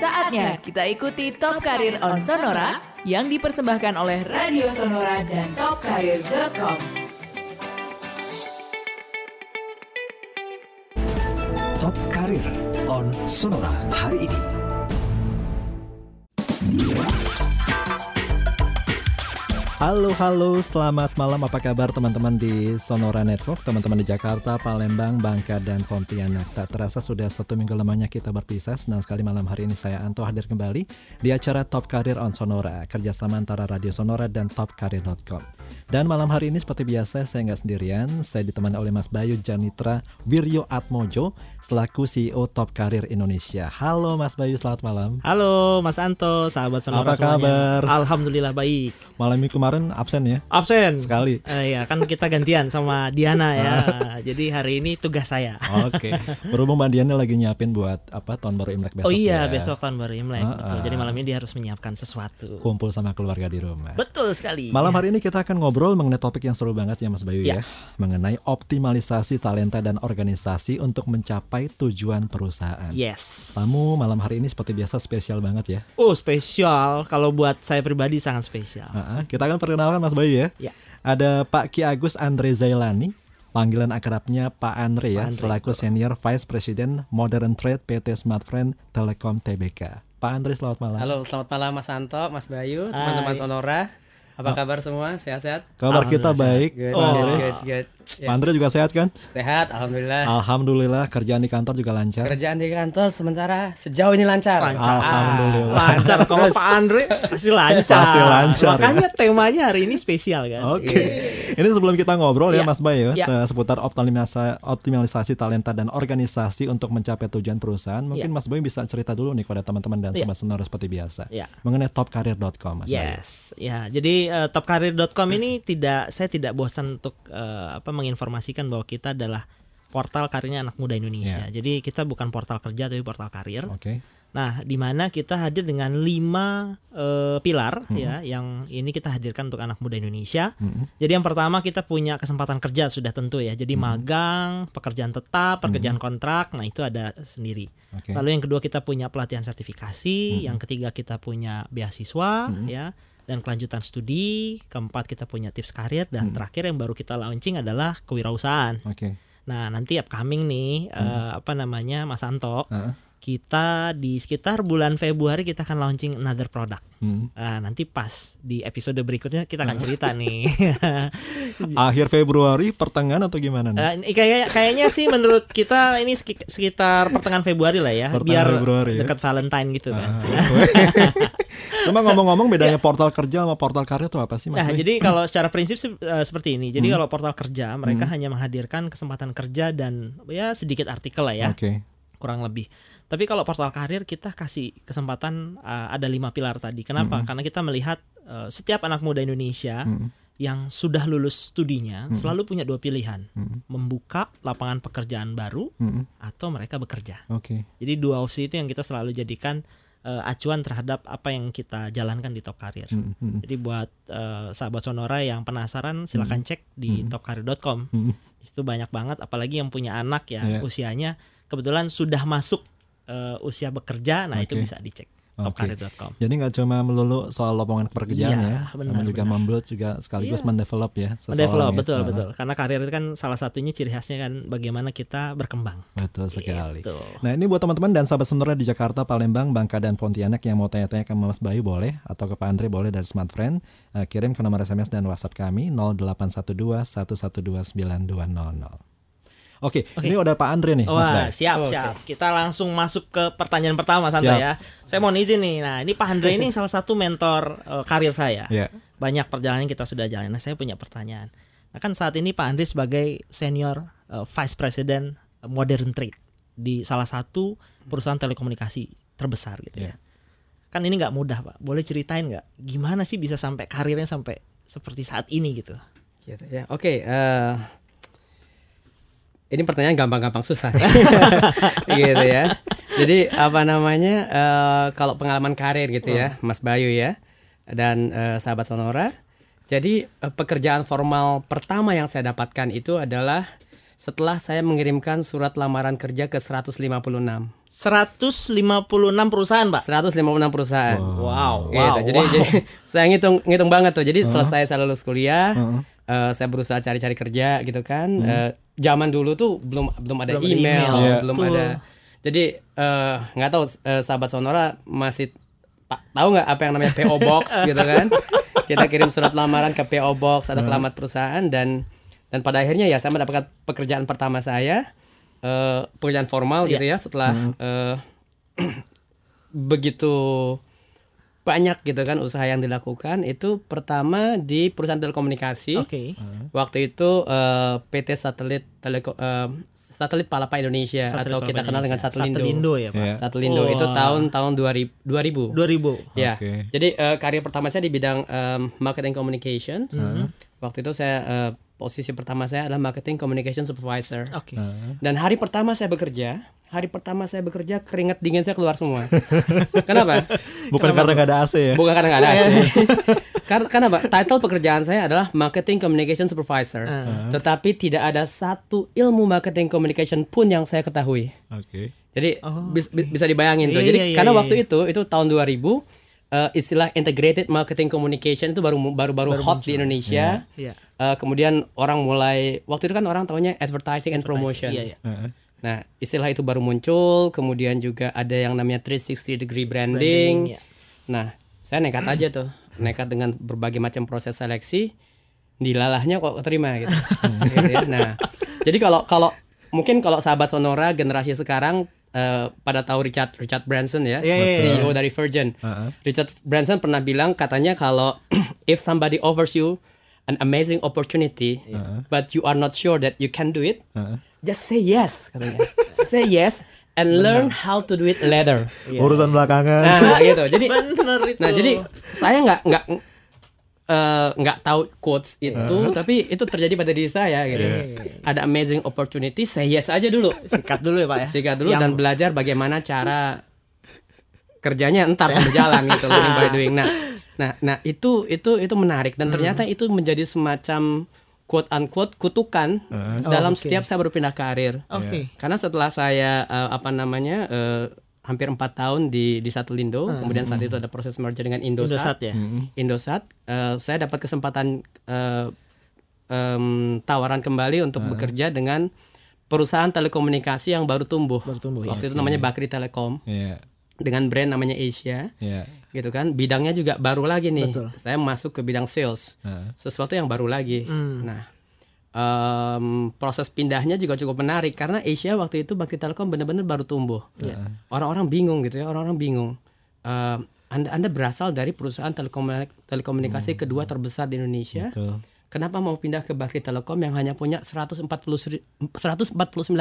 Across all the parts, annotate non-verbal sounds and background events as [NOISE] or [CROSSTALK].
Saatnya kita ikuti Top Karir on Sonora yang dipersembahkan oleh Radio Sonora dan topkarir.com. Top Karir on Sonora hari ini. Halo halo, selamat malam. Apa kabar teman-teman di Sonora Network, teman-teman di Jakarta, Palembang, Bangka, dan Pontianak. Tak terasa sudah satu minggu lamanya kita berpisah. Senang sekali malam hari ini saya Anto hadir kembali di acara Top Career on Sonora, kerjasama antara Radio Sonora dan TopCareer.com. Dan malam hari ini seperti biasa saya nggak sendirian, saya ditemani oleh Mas Bayu Janitra Wiryo Atmojo selaku CEO Top Career Indonesia. Halo Mas Bayu, selamat malam. Halo Mas Anto, sahabat Sonora Apa semuanya. kabar? Alhamdulillah baik. Malam kemarin absen ya? Absen. Sekali. Eh, ya kan kita gantian sama Diana ya. Jadi hari ini tugas saya. Oke. Berhubung Mbak Diana lagi nyiapin buat apa tahun baru Imlek besok oh iya, ya. besok tahun baru Imlek. Ah, betul. ah. Jadi malam ini dia harus menyiapkan sesuatu. kumpul sama keluarga di rumah. Betul sekali. Malam hari ini kita akan ngobrol mengenai topik yang seru banget ya Mas Bayu ya, Ya. mengenai optimalisasi talenta dan organisasi untuk mencapai tujuan perusahaan. Yes. Kamu malam hari ini seperti biasa spesial banget ya. Oh, spesial. Kalau buat saya pribadi sangat spesial. Ah, ah. kita akan perkenalkan Mas Bayu ya. Ya. Ada Pak Ki Agus Andre Zailani, panggilan akrabnya Pak Andre ya, Pak Andre, selaku Senior Vice President Modern Trade PT Smartfriend Telekom Tbk. Pak Andre selamat malam. Halo, selamat malam Mas Anto, Mas Bayu, teman-teman. Sonora. Apa kabar semua? Sehat-sehat? Kabar kita baik. Good, Pak good, good, good. Ya, Pak Andre juga sehat kan? Sehat, alhamdulillah. Alhamdulillah kerjaan di kantor juga lancar. Kerjaan di kantor sementara sejauh ini lancar. Lancar. Alhamdulillah. Lancar kalau. Pak Andre pasti lancar. Pasti lancar, ya. Makanya temanya hari ini spesial kan. Oke. Ini sebelum kita ngobrol ya Iya. Mas Bayu Iya. se- seputar optimalisasi, optimalisasi talenta dan organisasi untuk mencapai tujuan perusahaan. Mungkin Iya. Mas Bayu bisa cerita dulu nih kepada teman-teman dan Iya. sobat sonora seperti biasa. Iya. Mengenai topcareer.com Mas Bayu. Yes, ya. Jadi eh, topcareer.com ini tidak saya tidak bosan untuk eh, apa menginformasikan bahwa kita adalah portal karirnya anak muda Indonesia. Iya. Jadi kita bukan portal kerja tapi portal karir. Oke. Nah, di mana kita hadir dengan lima eh, pilar Hmm. ya, yang ini kita hadirkan untuk anak muda Indonesia. Mm-mm. Jadi yang pertama kita punya kesempatan kerja sudah tentu ya. Jadi magang, pekerjaan tetap, pekerjaan kontrak, nah itu ada sendiri. Oke. Lalu yang kedua kita punya pelatihan sertifikasi, yang ketiga kita punya beasiswa ya dan kelanjutan studi, keempat kita punya tips karir dan terakhir yang baru kita launching adalah kewirausahaan. Oke. Nah, nanti upcoming nih eh, apa namanya Mas Anto, Ah. Kita di sekitar bulan Februari kita akan launching another product. Hmm. Nah, nanti pas di episode berikutnya kita akan cerita [LAUGHS] nih. Akhir Februari, pertengahan atau gimana nih? Eh, ini kayak kayaknya sih menurut kita ini seki- sekitar pertengahan Februari lah ya, Pertengahan biar Februari ya. dekat Valentine gitu kan. Ah. [LAUGHS] Cuma ngomong-ngomong bedanya portal kerja sama portal karir itu apa sih Mas Nah, jadi kalau secara prinsip sih, eh, seperti ini. Jadi Hmm. kalau portal kerja mereka hanya menghadirkan kesempatan kerja dan ya sedikit artikel lah ya, Oke. kurang lebih. Tapi kalau portal karir kita kasih kesempatan eh, ada lima pilar tadi. Kenapa? Hmm. Karena kita melihat eh, setiap anak muda Indonesia Hmm. yang sudah lulus studinya selalu punya dua pilihan, Hmm. membuka lapangan pekerjaan baru Hmm. atau mereka bekerja. Oke. Jadi dua opsi itu yang kita selalu jadikan eh, acuan terhadap apa yang kita jalankan di Top Karir. Hmm. Hmm. Jadi buat eh, sahabat Sonora yang penasaran silahkan cek di topkarir.com. Hmm. Di situ banyak banget apalagi yang punya anak ya Iya. usianya kebetulan sudah masuk eh, usia bekerja, nah itu Oke. bisa dicek topkarir.com. Jadi nggak cuma melulu soal lowongan pekerjaan Iya, ya, benar, namun juga membuat juga sekaligus Iya. mendevelop ya seseorang Develop ya. betul Ah, betul. Karena karir itu kan salah satunya ciri khasnya kan bagaimana kita berkembang. Betul sekali. Gitu. Nah ini buat teman-teman dan sahabat sonora di Jakarta, Palembang, Bangka dan Pontianak yang mau tanya-tanya ke Mas Bayu boleh atau ke Pak Andre boleh dari Smart Friend Eh, kirim ke nomor SMS dan WhatsApp kami 0812 112 9200. Oke, Oke. ini udah Pak Andre nih, Mas Wah, Bayu. siap, siap. Kita langsung masuk ke pertanyaan pertama Santo Siap. ya. Saya mau izin nih. Nah, ini Pak Andre ini [LAUGHS] salah satu mentor eh, karir saya. Ya, Banyak perjalanan yang kita sudah jalan. Nah, saya punya pertanyaan. Nah, kan saat ini Pak Andre sebagai senior eh, vice president eh, modern trade di salah satu perusahaan telekomunikasi terbesar gitu ya. Iya. Kan ini nggak mudah, Pak. Boleh ceritain nggak gimana sih bisa sampai karirnya sampai seperti saat ini gitu? Gitu ya. Oke, eh, ini pertanyaan gampang-gampang susah. [LAUGHS] gitu ya. Jadi apa namanya? eh, kalau pengalaman karir gitu ya, Mas Bayu ya, dan eh, sahabat Sonora. Jadi eh, pekerjaan formal pertama yang saya dapatkan itu adalah setelah saya mengirimkan surat lamaran kerja ke 156. 156 perusahaan, Pak. 156 perusahaan. Wow, Gitu. wow. Jadi, wow. jadi [LAUGHS] saya ngitung ngitung banget tuh. Jadi selesai saya lulus kuliah, Heeh. eh, saya berusaha cari-cari kerja gitu kan. Eh, zaman dulu tuh belum belum ada Belum ada email, email. Iya. belum Betul. ada. Jadi eh, nggak tahu eh, sahabat Sonora masih ta- tahu nggak apa yang namanya PO Box [LAUGHS] gitu kan? Kita kirim surat lamaran ke PO Box atau alamat perusahaan dan dan pada akhirnya ya saya mendapatkan pekerjaan pertama saya eh, pekerjaan formal gitu ya setelah eh, [CLEARS THROAT] begitu banyak gitu kan usaha yang dilakukan itu pertama di perusahaan telekomunikasi Oke. waktu itu eh, PT Satelit Teleko eh, Satelit Palapa Indonesia Satelit atau Palapa kita kenal dengan Indonesia. Satelindo. Satelindo ya, Pak. Iya. Satelindo itu Wah. tahun tahun 2000 2000. 2000. Ya. Oke. Jadi eh, karir pertama saya di bidang em, marketing communication. Waktu itu saya eh, posisi pertama saya adalah marketing communication supervisor. Oke. Heeh. Dan hari pertama saya bekerja, hari pertama saya bekerja keringat dingin saya keluar semua. [LAUGHS] Kenapa? Bukan karena nggak ada AC ya? Bukan karena nggak ada AC. [LAUGHS] karena karena apa? Title pekerjaan saya adalah marketing communication supervisor. Tetapi tidak ada satu ilmu marketing communication pun yang saya ketahui. Oke. Jadi Oh, bis- bisa dibayangin tuh. Iya, Jadi iya, iya, karena iya, waktu iya. itu itu tahun 2000 eh, istilah integrated marketing communication itu baru baru baru, hot di Indonesia. Iya. Eh, kemudian orang mulai waktu itu kan orang tahunya advertising and promotion. Iya, iya. Heeh. Nah, istilah itu baru muncul, kemudian juga ada yang namanya 360 degree branding. Branding, ya. Nah, saya nekat aja tuh. Nekat dengan berbagai macam proses seleksi, dilalahnya kok terima gitu. [LAUGHS] Gitu ya. Nah, jadi kalau kalau mungkin kalau sahabat Sonora generasi sekarang eh, pada tahu Richard Richard Branson ya, Iya, iya, iya. CEO dari Virgin. Heeh. Richard Branson pernah bilang katanya kalau [CLEARS THROAT] if somebody offers you an amazing opportunity, but you are not sure that you can do it, Heeh. just say yes katanya. [LAUGHS] say yes and learn how to do it later. Urusan belakangan. Nah, gitu. Jadi [LAUGHS] Benar itu. Nah, jadi saya nggak nggak eh, nggak tahu quotes itu, tapi itu terjadi pada diri saya gitu. Ada amazing opportunity, say yes aja dulu. sikat dulu ya, Pak ya. Sikat dulu Yang- dan belajar bagaimana cara kerjanya entar sambil jalan gitu [LAUGHS] learning by doing. Nah, nah, nah itu itu itu menarik dan ternyata itu menjadi semacam quote unquote kutukan dalam Oh, oke. setiap saya berpindah karir. Oke. Karena setelah saya eh, apa namanya eh, hampir empat tahun di di Satelindo, kemudian saat itu ada proses merger dengan Indosat. Indosat ya. Indosat, eh, saya dapat kesempatan eh, em, tawaran kembali untuk bekerja dengan perusahaan telekomunikasi yang baru tumbuh. Baru tumbuh, Waktu itu namanya Bakri Telekom Iya. dengan brand namanya Asia, Iya. gitu kan. Bidangnya juga baru lagi nih. Betul. Saya masuk ke bidang sales, Heeh. sesuatu yang baru lagi. Hmm. Nah, em, proses pindahnya juga cukup menarik karena Asia waktu itu Bakri Telekom benar-benar baru tumbuh. Orang-orang bingung gitu ya, orang-orang bingung. Em, anda Anda berasal dari perusahaan telekomunik- telekomunikasi kedua terbesar di Indonesia. Betul. Kenapa mau pindah ke Bakri Telekom yang hanya punya 140 seri- 149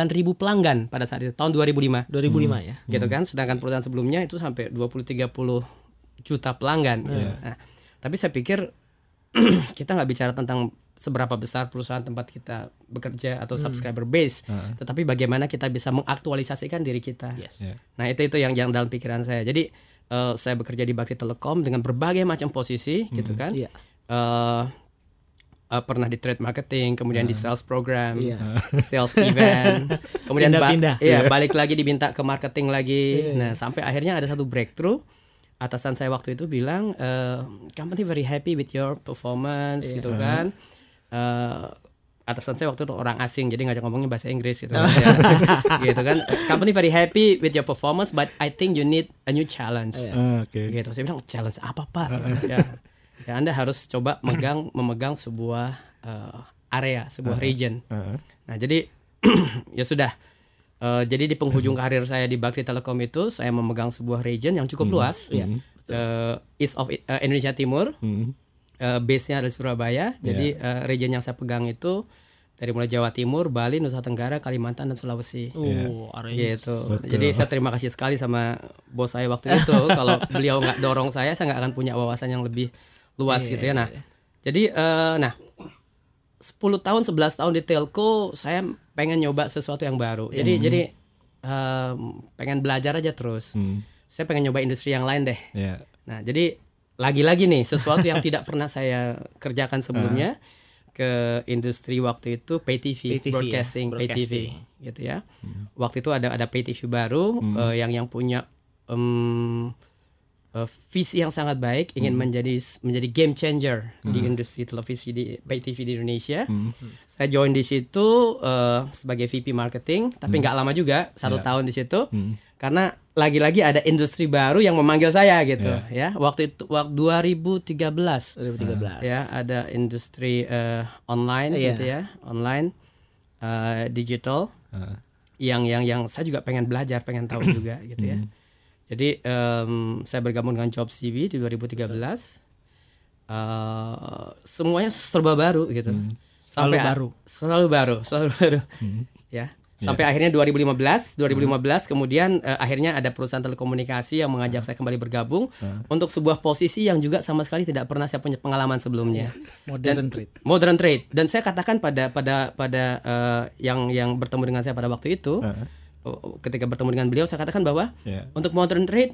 ribu pelanggan pada saat itu tahun 2005 2005 ya. gitu kan sedangkan perusahaan sebelumnya itu sampai 20 30 juta pelanggan gitu. Nah, tapi saya pikir [CLEARS THROAT] kita nggak bicara tentang seberapa besar perusahaan tempat kita bekerja atau subscriber base, tetapi bagaimana kita bisa mengaktualisasikan diri kita. Yes. Iya. Nah, itu itu yang yang dalam pikiran saya. Jadi eh, saya bekerja di Bakri Telekom dengan berbagai macam posisi gitu kan. Iya. Eh, eh, pernah di trade marketing, kemudian di sales program, Iya. [LAUGHS] sales event, [LAUGHS] kemudian ba- Pindah-pindah. iya, balik lagi diminta ke marketing lagi. Nah, sampai akhirnya ada satu breakthrough. Atasan saya waktu itu bilang, eh, company very happy with your performance, gitu kan. Eh, atasan saya waktu itu orang asing, jadi ngajak ngomongnya bahasa Inggris gitu, ya. [LAUGHS] gitu kan. Company very happy with your performance, but I think you need a new challenge Ah, Oke. gitu saya bilang challenge apa pak Gitu. ya ya anda harus coba megang memegang sebuah eh, area sebuah region Heeh. nah jadi [CLEARS THROAT] ya sudah Eh, jadi di penghujung karir saya di Bakri Telekom itu saya memegang sebuah region yang cukup luas Iya. Eh, east of eh, Indonesia Timur Hmm. Eh, base-nya ada Surabaya jadi eh, region yang saya pegang itu dari mulai Jawa Timur Bali Nusa Tenggara Kalimantan dan Sulawesi Oh, area gitu. Betul. Jadi saya terima kasih sekali sama bos saya waktu itu. [LAUGHS] Kalau beliau nggak dorong saya, saya nggak akan punya wawasan yang lebih luas Iya, gitu ya. Nah, jadi eh, nah 10 tahun 11 tahun di telco saya pengen nyoba sesuatu yang baru. Jadi jadi em, pengen belajar aja terus. Hmm. Saya pengen nyoba industri yang lain deh. Iya. Nah, jadi lagi-lagi nih sesuatu yang [LAUGHS] tidak pernah saya kerjakan sebelumnya. ke industri waktu itu pay TV, Pay TV, broadcasting, ya, pay TV broadcasting. gitu ya. Waktu itu ada ada pay TV baru eh, yang yang punya em, eh, visi yang sangat baik ingin menjadi menjadi game changer di industri televisi di pay TV di Indonesia. Saya join di situ eh, sebagai VP marketing, tapi nggak lama juga satu Ya. tahun di situ karena lagi-lagi ada industri baru yang memanggil saya gitu ya. Waktu itu waktu 2013 2013. ya ada industri eh, online Iya. gitu ya online eh, digital Heeh. yang yang yang saya juga pengen belajar pengen tahu juga gitu ya jadi em, saya bergabung dengan Job CV di 2013 Eh, semuanya serba baru gitu. Selalu Sampai- baru. selalu baru selalu baru. [LAUGHS] Ya. Sampai akhirnya 2015 2015 kemudian eh, akhirnya ada perusahaan telekomunikasi yang mengajak saya kembali bergabung untuk sebuah posisi yang juga sama sekali tidak pernah saya punya pengalaman sebelumnya. Modern Dan- trade. modern trade. Dan saya katakan pada pada pada eh, yang yang bertemu dengan saya pada waktu itu oh, ketika bertemu dengan beliau saya katakan bahwa Ya. untuk modern trade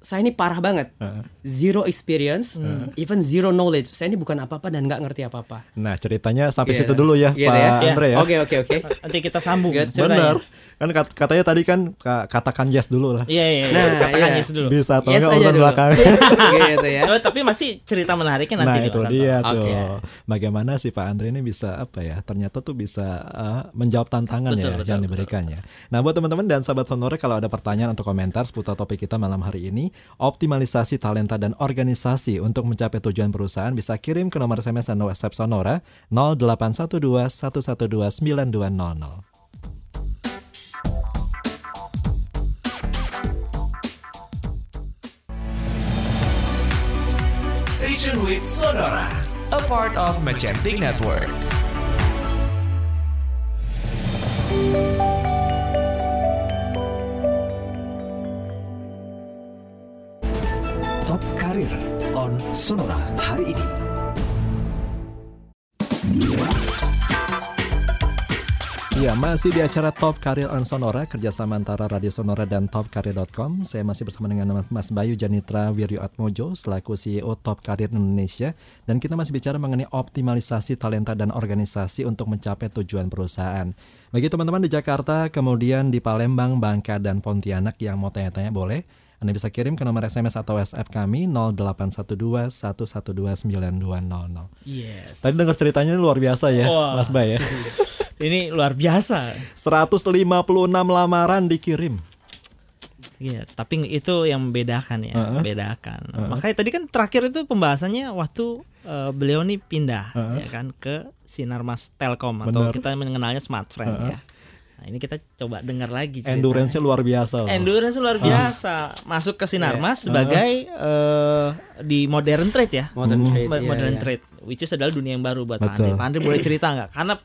saya ini parah banget Heeh. zero experience even zero knowledge saya ini bukan apa-apa dan nggak ngerti apa-apa Nah ceritanya sampai Gitu. situ dulu ya Gitu Pak ya. Andre ya. oke oke oke Nanti kita sambung. Benar. Kan kat- katanya tadi kan ka- katakan yes dulu lah. Iya iya. Nah, Nah, katakan iya. yes dulu. Bisa atau Yes enggak urusan dulu. belakang. [LAUGHS] gitu ya Oh, tapi masih cerita menariknya nanti Nah itu dia tuh. Oke. Bagaimana sih Pak Andre ini bisa apa ya? Ternyata tuh bisa uh, menjawab tantangan Betul, ya betul, yang betul, diberikannya. Nah buat teman-teman dan sahabat Sonora kalau ada pertanyaan atau komentar seputar topik kita malam hari ini, optimalisasi talenta dan organisasi untuk mencapai tujuan perusahaan bisa kirim ke nomor SMS dan WhatsApp Sonora 0812 112 9200. Station with Sonora, a part of Magentic Network. Top Karir on Sonora hari ini. Iya, masih di acara Top Karir on Sonora kerjasama antara Radio Sonora dan topkarir.com. Saya masih bersama dengan Mas Bayu Janitra Wiryo Atmojo selaku CEO Top Karir Indonesia dan kita masih bicara mengenai optimalisasi talenta dan organisasi untuk mencapai tujuan perusahaan. Bagi teman-teman di Jakarta, kemudian di Palembang, Bangka dan Pontianak yang mau tanya-tanya boleh anda bisa kirim ke nomor SMS atau WhatsApp kami 0812 112 9200. Yes. Tadi dengar ceritanya luar biasa ya, Wah. Mas Bay ya. [LAUGHS] Ini luar biasa. 156 lamaran dikirim. Iya, tapi itu yang membedakan ya, Heeh. membedakan. Makanya tadi kan terakhir itu pembahasannya waktu eh, beliau nih pindah Heeh. ya kan ke Sinarmas Telkom atau kita mengenalnya Smartfren Heeh. ya. Nah, ini kita coba dengar lagi ceritanya. Endurance-nya luar biasa loh. Endurance luar biasa. Masuk ke Sinarmas sebagai eh, di modern trade ya. modern trade Mo- iya, modern iya. trade, which is adalah dunia yang baru buat Pak. Andre. Pak Andre boleh cerita nggak? Karena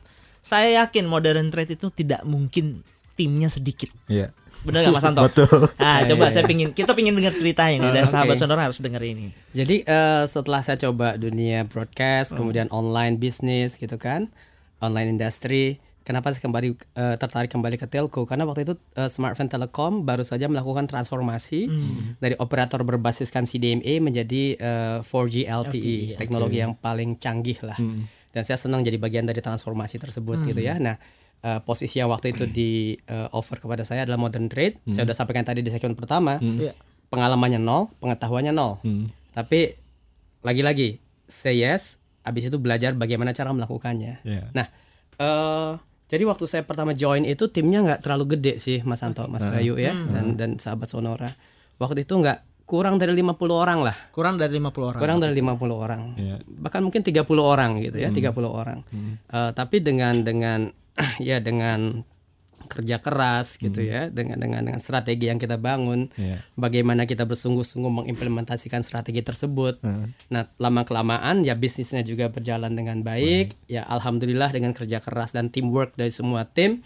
saya yakin modern trade itu tidak mungkin timnya sedikit. Iya. Benar nggak Mas Anto? [LAUGHS] Betul. Nah, coba iya, saya iya. pingin kita pingin dengar ceritanya nih dan Ah, sahabat sonora harus denger ini. Jadi eh, setelah saya coba dunia broadcast, kemudian online bisnis gitu kan, online industry, kenapa saya kembali eh, tertarik kembali ke telco? Karena waktu itu eh, Smartphone Telekom baru saja melakukan transformasi dari operator berbasiskan CDMA menjadi eh, 4G LTE, teknologi yang paling canggih lah. Dan saya senang jadi bagian dari transformasi tersebut gitu ya. Nah, eh, posisi yang waktu itu di eh, offer kepada saya adalah modern trade. Saya sudah sampaikan tadi di segmen pertama Iya. pengalamannya nol, pengetahuannya nol. Hmm. Tapi lagi-lagi say yes, habis itu belajar bagaimana cara melakukannya. Iya. Nah, eh jadi waktu saya pertama join itu timnya nggak terlalu gede sih, Mas Anto, Mas Bayu ya, dan dan sahabat Sonora. Waktu itu nggak kurang dari 50 orang lah, Kurang dari 50 orang. kurang dari 50 orang. Iya. Bahkan mungkin 30 orang gitu ya, 30 orang. Eh, tapi dengan dengan [CLEARS THROAT] ya dengan kerja keras gitu ya, dengan dengan dengan strategi yang kita bangun, Iya. bagaimana kita bersungguh-sungguh mengimplementasikan strategi tersebut. Heeh. Nah, lama kelamaan ya bisnisnya juga berjalan dengan baik. Ya alhamdulillah dengan kerja keras dan teamwork dari semua tim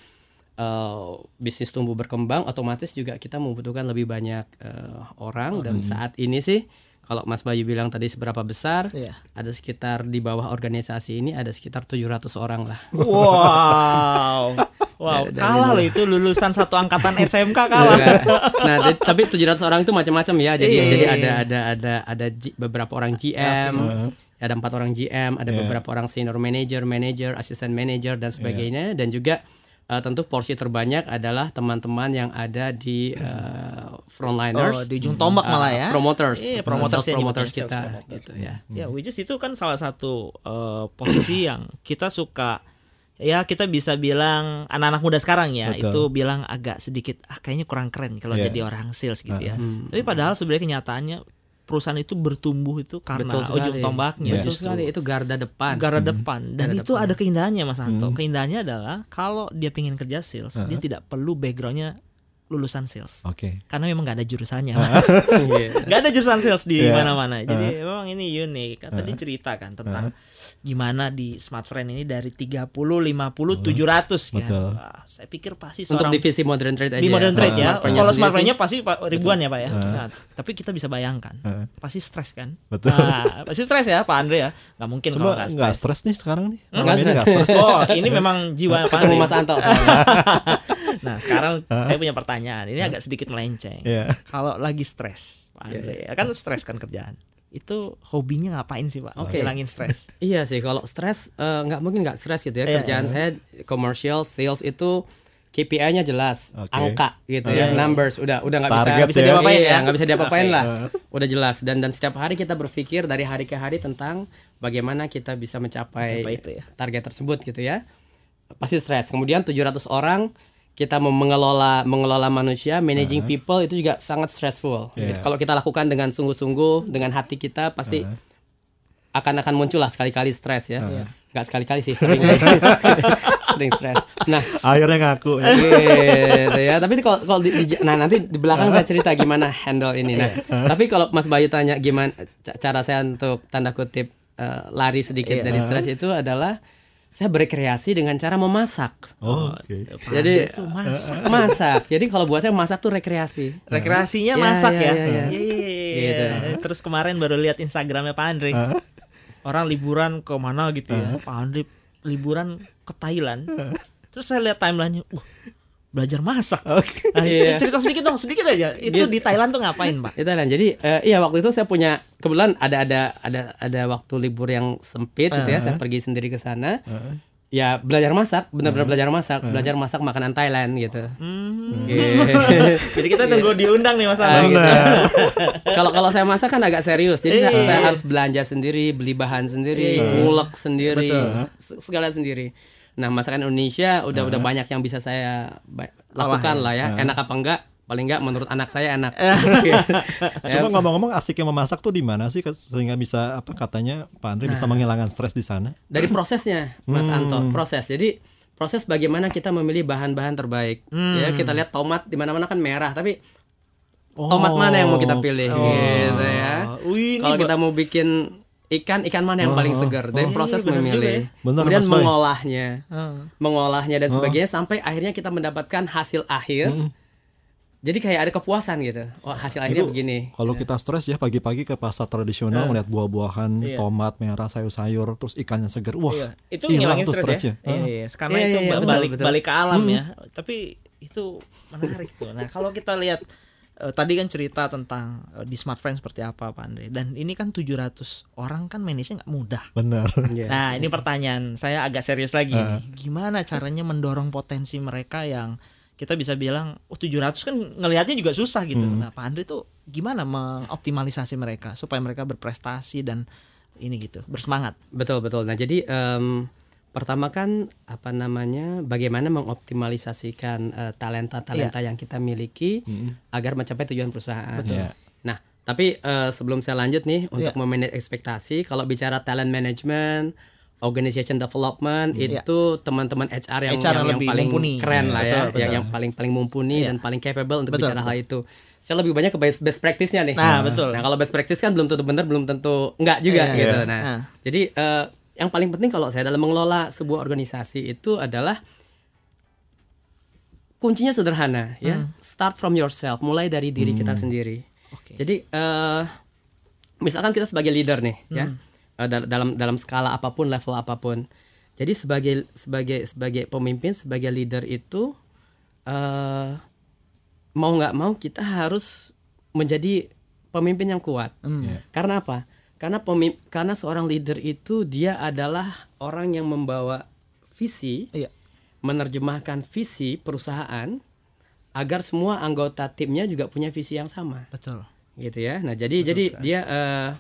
eh, bisnis tumbuh berkembang, otomatis juga kita membutuhkan lebih banyak eh, orang dan saat ini sih kalau Mas Bayu bilang tadi seberapa besar, Iya. ada sekitar di bawah organisasi ini ada sekitar 700 orang lah. Wow. [LAUGHS] Wow, Dari- kalah loh itu lulusan satu angkatan [LAUGHS] SMK kalah. Enggak. nah, di- tapi 700 orang itu macam-macam ya. Jadi Iya. jadi ada ada ada ada G- beberapa orang GM, ada empat orang GM, ada Yeah. beberapa orang senior manager, manager, assistant manager dan sebagainya, dan juga eh, tentu porsi terbanyak adalah teman-teman yang ada di eh, frontliners, Oh, di ujung tombak eh, malah ya. promoters, eh, promoters sales ya promoters kita, sales promoter. gitu ya. Ya, which is itu kan salah satu eh, posisi [COUGHS] yang kita suka ya kita bisa bilang anak-anak muda sekarang ya Betul. itu bilang agak sedikit ah kayaknya kurang keren kalau Iya. jadi orang sales gitu ya. Hmm. Tapi padahal sebenarnya kenyataannya perusahaan itu bertumbuh itu karena Betul sekali. ujung tombaknya Betul sekali itu garda depan. Garda depan dan Garda itu depan. ada keindahannya Mas Anto. Hmm. Keindahannya adalah kalau dia pengen kerja sales, dia tidak perlu backgroundnya lulusan sales. Oke. Karena memang gak ada jurusannya, Mas. [LAUGHS] Iya. [LAUGHS] Gak ada jurusan sales di Iya. mana-mana. Jadi memang ini unik. Kan Tadi cerita kan tentang gimana di Smart Friend ini dari 30, 50, 700 kan. Betul. Wah, saya pikir pasti Untuk seorang divisi modern trade aja. di modern trade ya. Smartphone-nya Kalau smartphone-nya pasti ribuan ya Pak ya. Nah, tapi kita bisa bayangkan. Heeh. Pasti stres kan? Betul. Nah, pasti stres ya Pak Andre ya. Nggak mungkin kalau Cuma nggak nggak stres. stres nih sekarang nih. Nggak stres. nggak stres. Oh, ini memang jiwa Pak ketemu Andre. Mas Anto. [LAUGHS] Nah, sekarang [LAUGHS] saya punya pertanyaan. Ini agak sedikit melenceng. Iya. Kalau lagi stres, Pak Andre, ya kan stres kan kerjaan. Itu hobinya ngapain sih Pak? Oke. Hilangin stres. [LAUGHS] Iya sih, kalau stres eh, nggak mungkin nggak stres gitu ya. Iya, Kerjaan saya commercial sales itu KPI-nya jelas, Oke. angka gitu Iya, iya. ya, numbers udah udah nggak bisa Target nggak bisa ya. diapa-apain Iya. ya, nggak bisa diapa-apain Oke. lah, udah jelas. Dan dan setiap hari kita berpikir dari hari ke hari tentang bagaimana kita bisa mencapai, Mencapai itu ya. target tersebut gitu ya. Pasti stres. Kemudian 700 orang kita mau mengelola mengelola manusia, managing people itu juga sangat stressful. Gitu. Kalau kita lakukan dengan sungguh-sungguh, dengan hati kita pasti akan akan muncul lah sekali-kali stres ya. Nggak sekali-kali sih, sering [LAUGHS] sering stres. Nah, Akhirnya ngaku. ya. gitu ya. Tapi kalau kalau di, di- nah nanti di belakang saya cerita gimana handle ini. Nah, tapi kalau Mas Bayu tanya gimana ca- cara saya untuk tanda kutip eh, lari sedikit Iya. dari stres itu adalah saya berekreasi dengan cara memasak. Oh, Oke. Jadi itu masak. masak. Jadi kalau buat saya masak tuh rekreasi. Rekreasinya Iya, masak iya, ya. iya, iya. Iya, iya, iya. Gitu. Terus kemarin baru lihat Instagramnya Pak Andre. Orang liburan ke mana gitu ya. Pak Andre liburan ke Thailand. Terus saya lihat timelinenya, wah belajar masak. Oke. Nah, Iya. cerita sedikit dong, sedikit aja. Itu di Thailand tuh ngapain, Pak? Itu Thailand. Jadi eh, iya waktu itu saya punya kebetulan ada ada ada ada waktu libur yang sempit gitu ya. Saya pergi sendiri ke sana. Ya belajar masak, benar-benar belajar masak, belajar masak makanan Thailand gitu. Hmm. Gitu. [LAUGHS] Jadi kita tunggu diundang nih Mas Ah, Andre. gitu. Kalau kalau saya masak kan agak serius. Jadi saya, Iya. saya harus belanja sendiri, beli bahan sendiri, ngulek sendiri, Betul. se- segala sendiri. Nah, masakan Indonesia udah udah banyak yang bisa saya lakukan lah ya. Enak apa enggak? Paling enggak menurut anak saya enak. [LAUGHS] Coba ngomong-ngomong asiknya memasak tuh di mana sih sehingga bisa apa katanya Pak Andre bisa menghilangkan stres di sana? Dari prosesnya, Mas Anto, proses. Jadi proses bagaimana kita memilih bahan-bahan terbaik. Ya, kita lihat tomat di mana-mana kan merah, tapi tomat mana yang mau kita pilih gitu ya. Oh, Kalau kita mau bikin ikan, ikan mana yang paling segar? Dari Oh. proses Iya, memilih. ya. Benar, Kemudian mengolahnya, Ah. mengolahnya dan sebagainya sampai akhirnya kita mendapatkan hasil akhir. Jadi kayak ada kepuasan gitu. Oh, hasil akhirnya Itu begini. Kalau kita stres ya pagi-pagi ke pasar tradisional melihat buah-buahan, Iya. tomat merah, sayur-sayur, terus ikannya segar. Wah, Iya, itu ngilangin tuh stres stresnya. ya. Iya, iya. Karena Iya, itu iya, iya, ba- betul, balik betul. balik ke alam ya. Tapi itu menarik tuh. Nah, kalau kita lihat eh, tadi kan cerita tentang eh, di Smart Friend seperti apa Pak Andre dan ini kan 700 orang kan manage-nya nggak mudah. benar. Iya. Nah, ini pertanyaan saya agak serius lagi nih. Gimana caranya mendorong potensi mereka yang kita bisa bilang oh 700 kan ngelihatnya juga susah gitu. Nah, Pak Andre tuh gimana mengoptimalisasi mereka supaya mereka berprestasi dan ini gitu, bersemangat. Betul betul. Nah jadi em, pertama kan apa namanya bagaimana mengoptimalisasikan eh, talenta-talenta yang kita miliki agar mencapai tujuan perusahaan. Betul. Iya. Nah tapi eh, sebelum saya lanjut nih untuk Iya. memanage ekspektasi, kalau bicara talent management, organization development Iya. itu teman-teman HR yang, HR yang, yang paling mumpuni. keren Iya, lah betul, ya, betul. yang yang paling paling mumpuni Iya. dan paling capable untuk Betul, bicara betul. hal itu. Saya lebih banyak ke best, best practice-nya nih. Nah, betul. Nah, kalau best practice kan belum tentu benar, belum tentu enggak juga Iya, gitu. iya. Nah, Nah. jadi eh, yang paling penting kalau saya dalam mengelola sebuah organisasi itu adalah kuncinya sederhana ya. Start from yourself, mulai dari diri kita sendiri. Oke. Jadi eh misalkan kita sebagai leader nih ya. eh, dal- dalam dalam skala apa pun, level apa pun. Jadi sebagai sebagai sebagai pemimpin, sebagai leader itu eh mau nggak mau kita harus menjadi pemimpin yang kuat. Hmm. Iya. Karena apa? Karena pemim- karena seorang leader itu dia adalah orang yang membawa visi, Iya. menerjemahkan visi perusahaan agar semua anggota timnya juga punya visi yang sama, Betul. gitu ya. Nah, jadi jadi dia eh,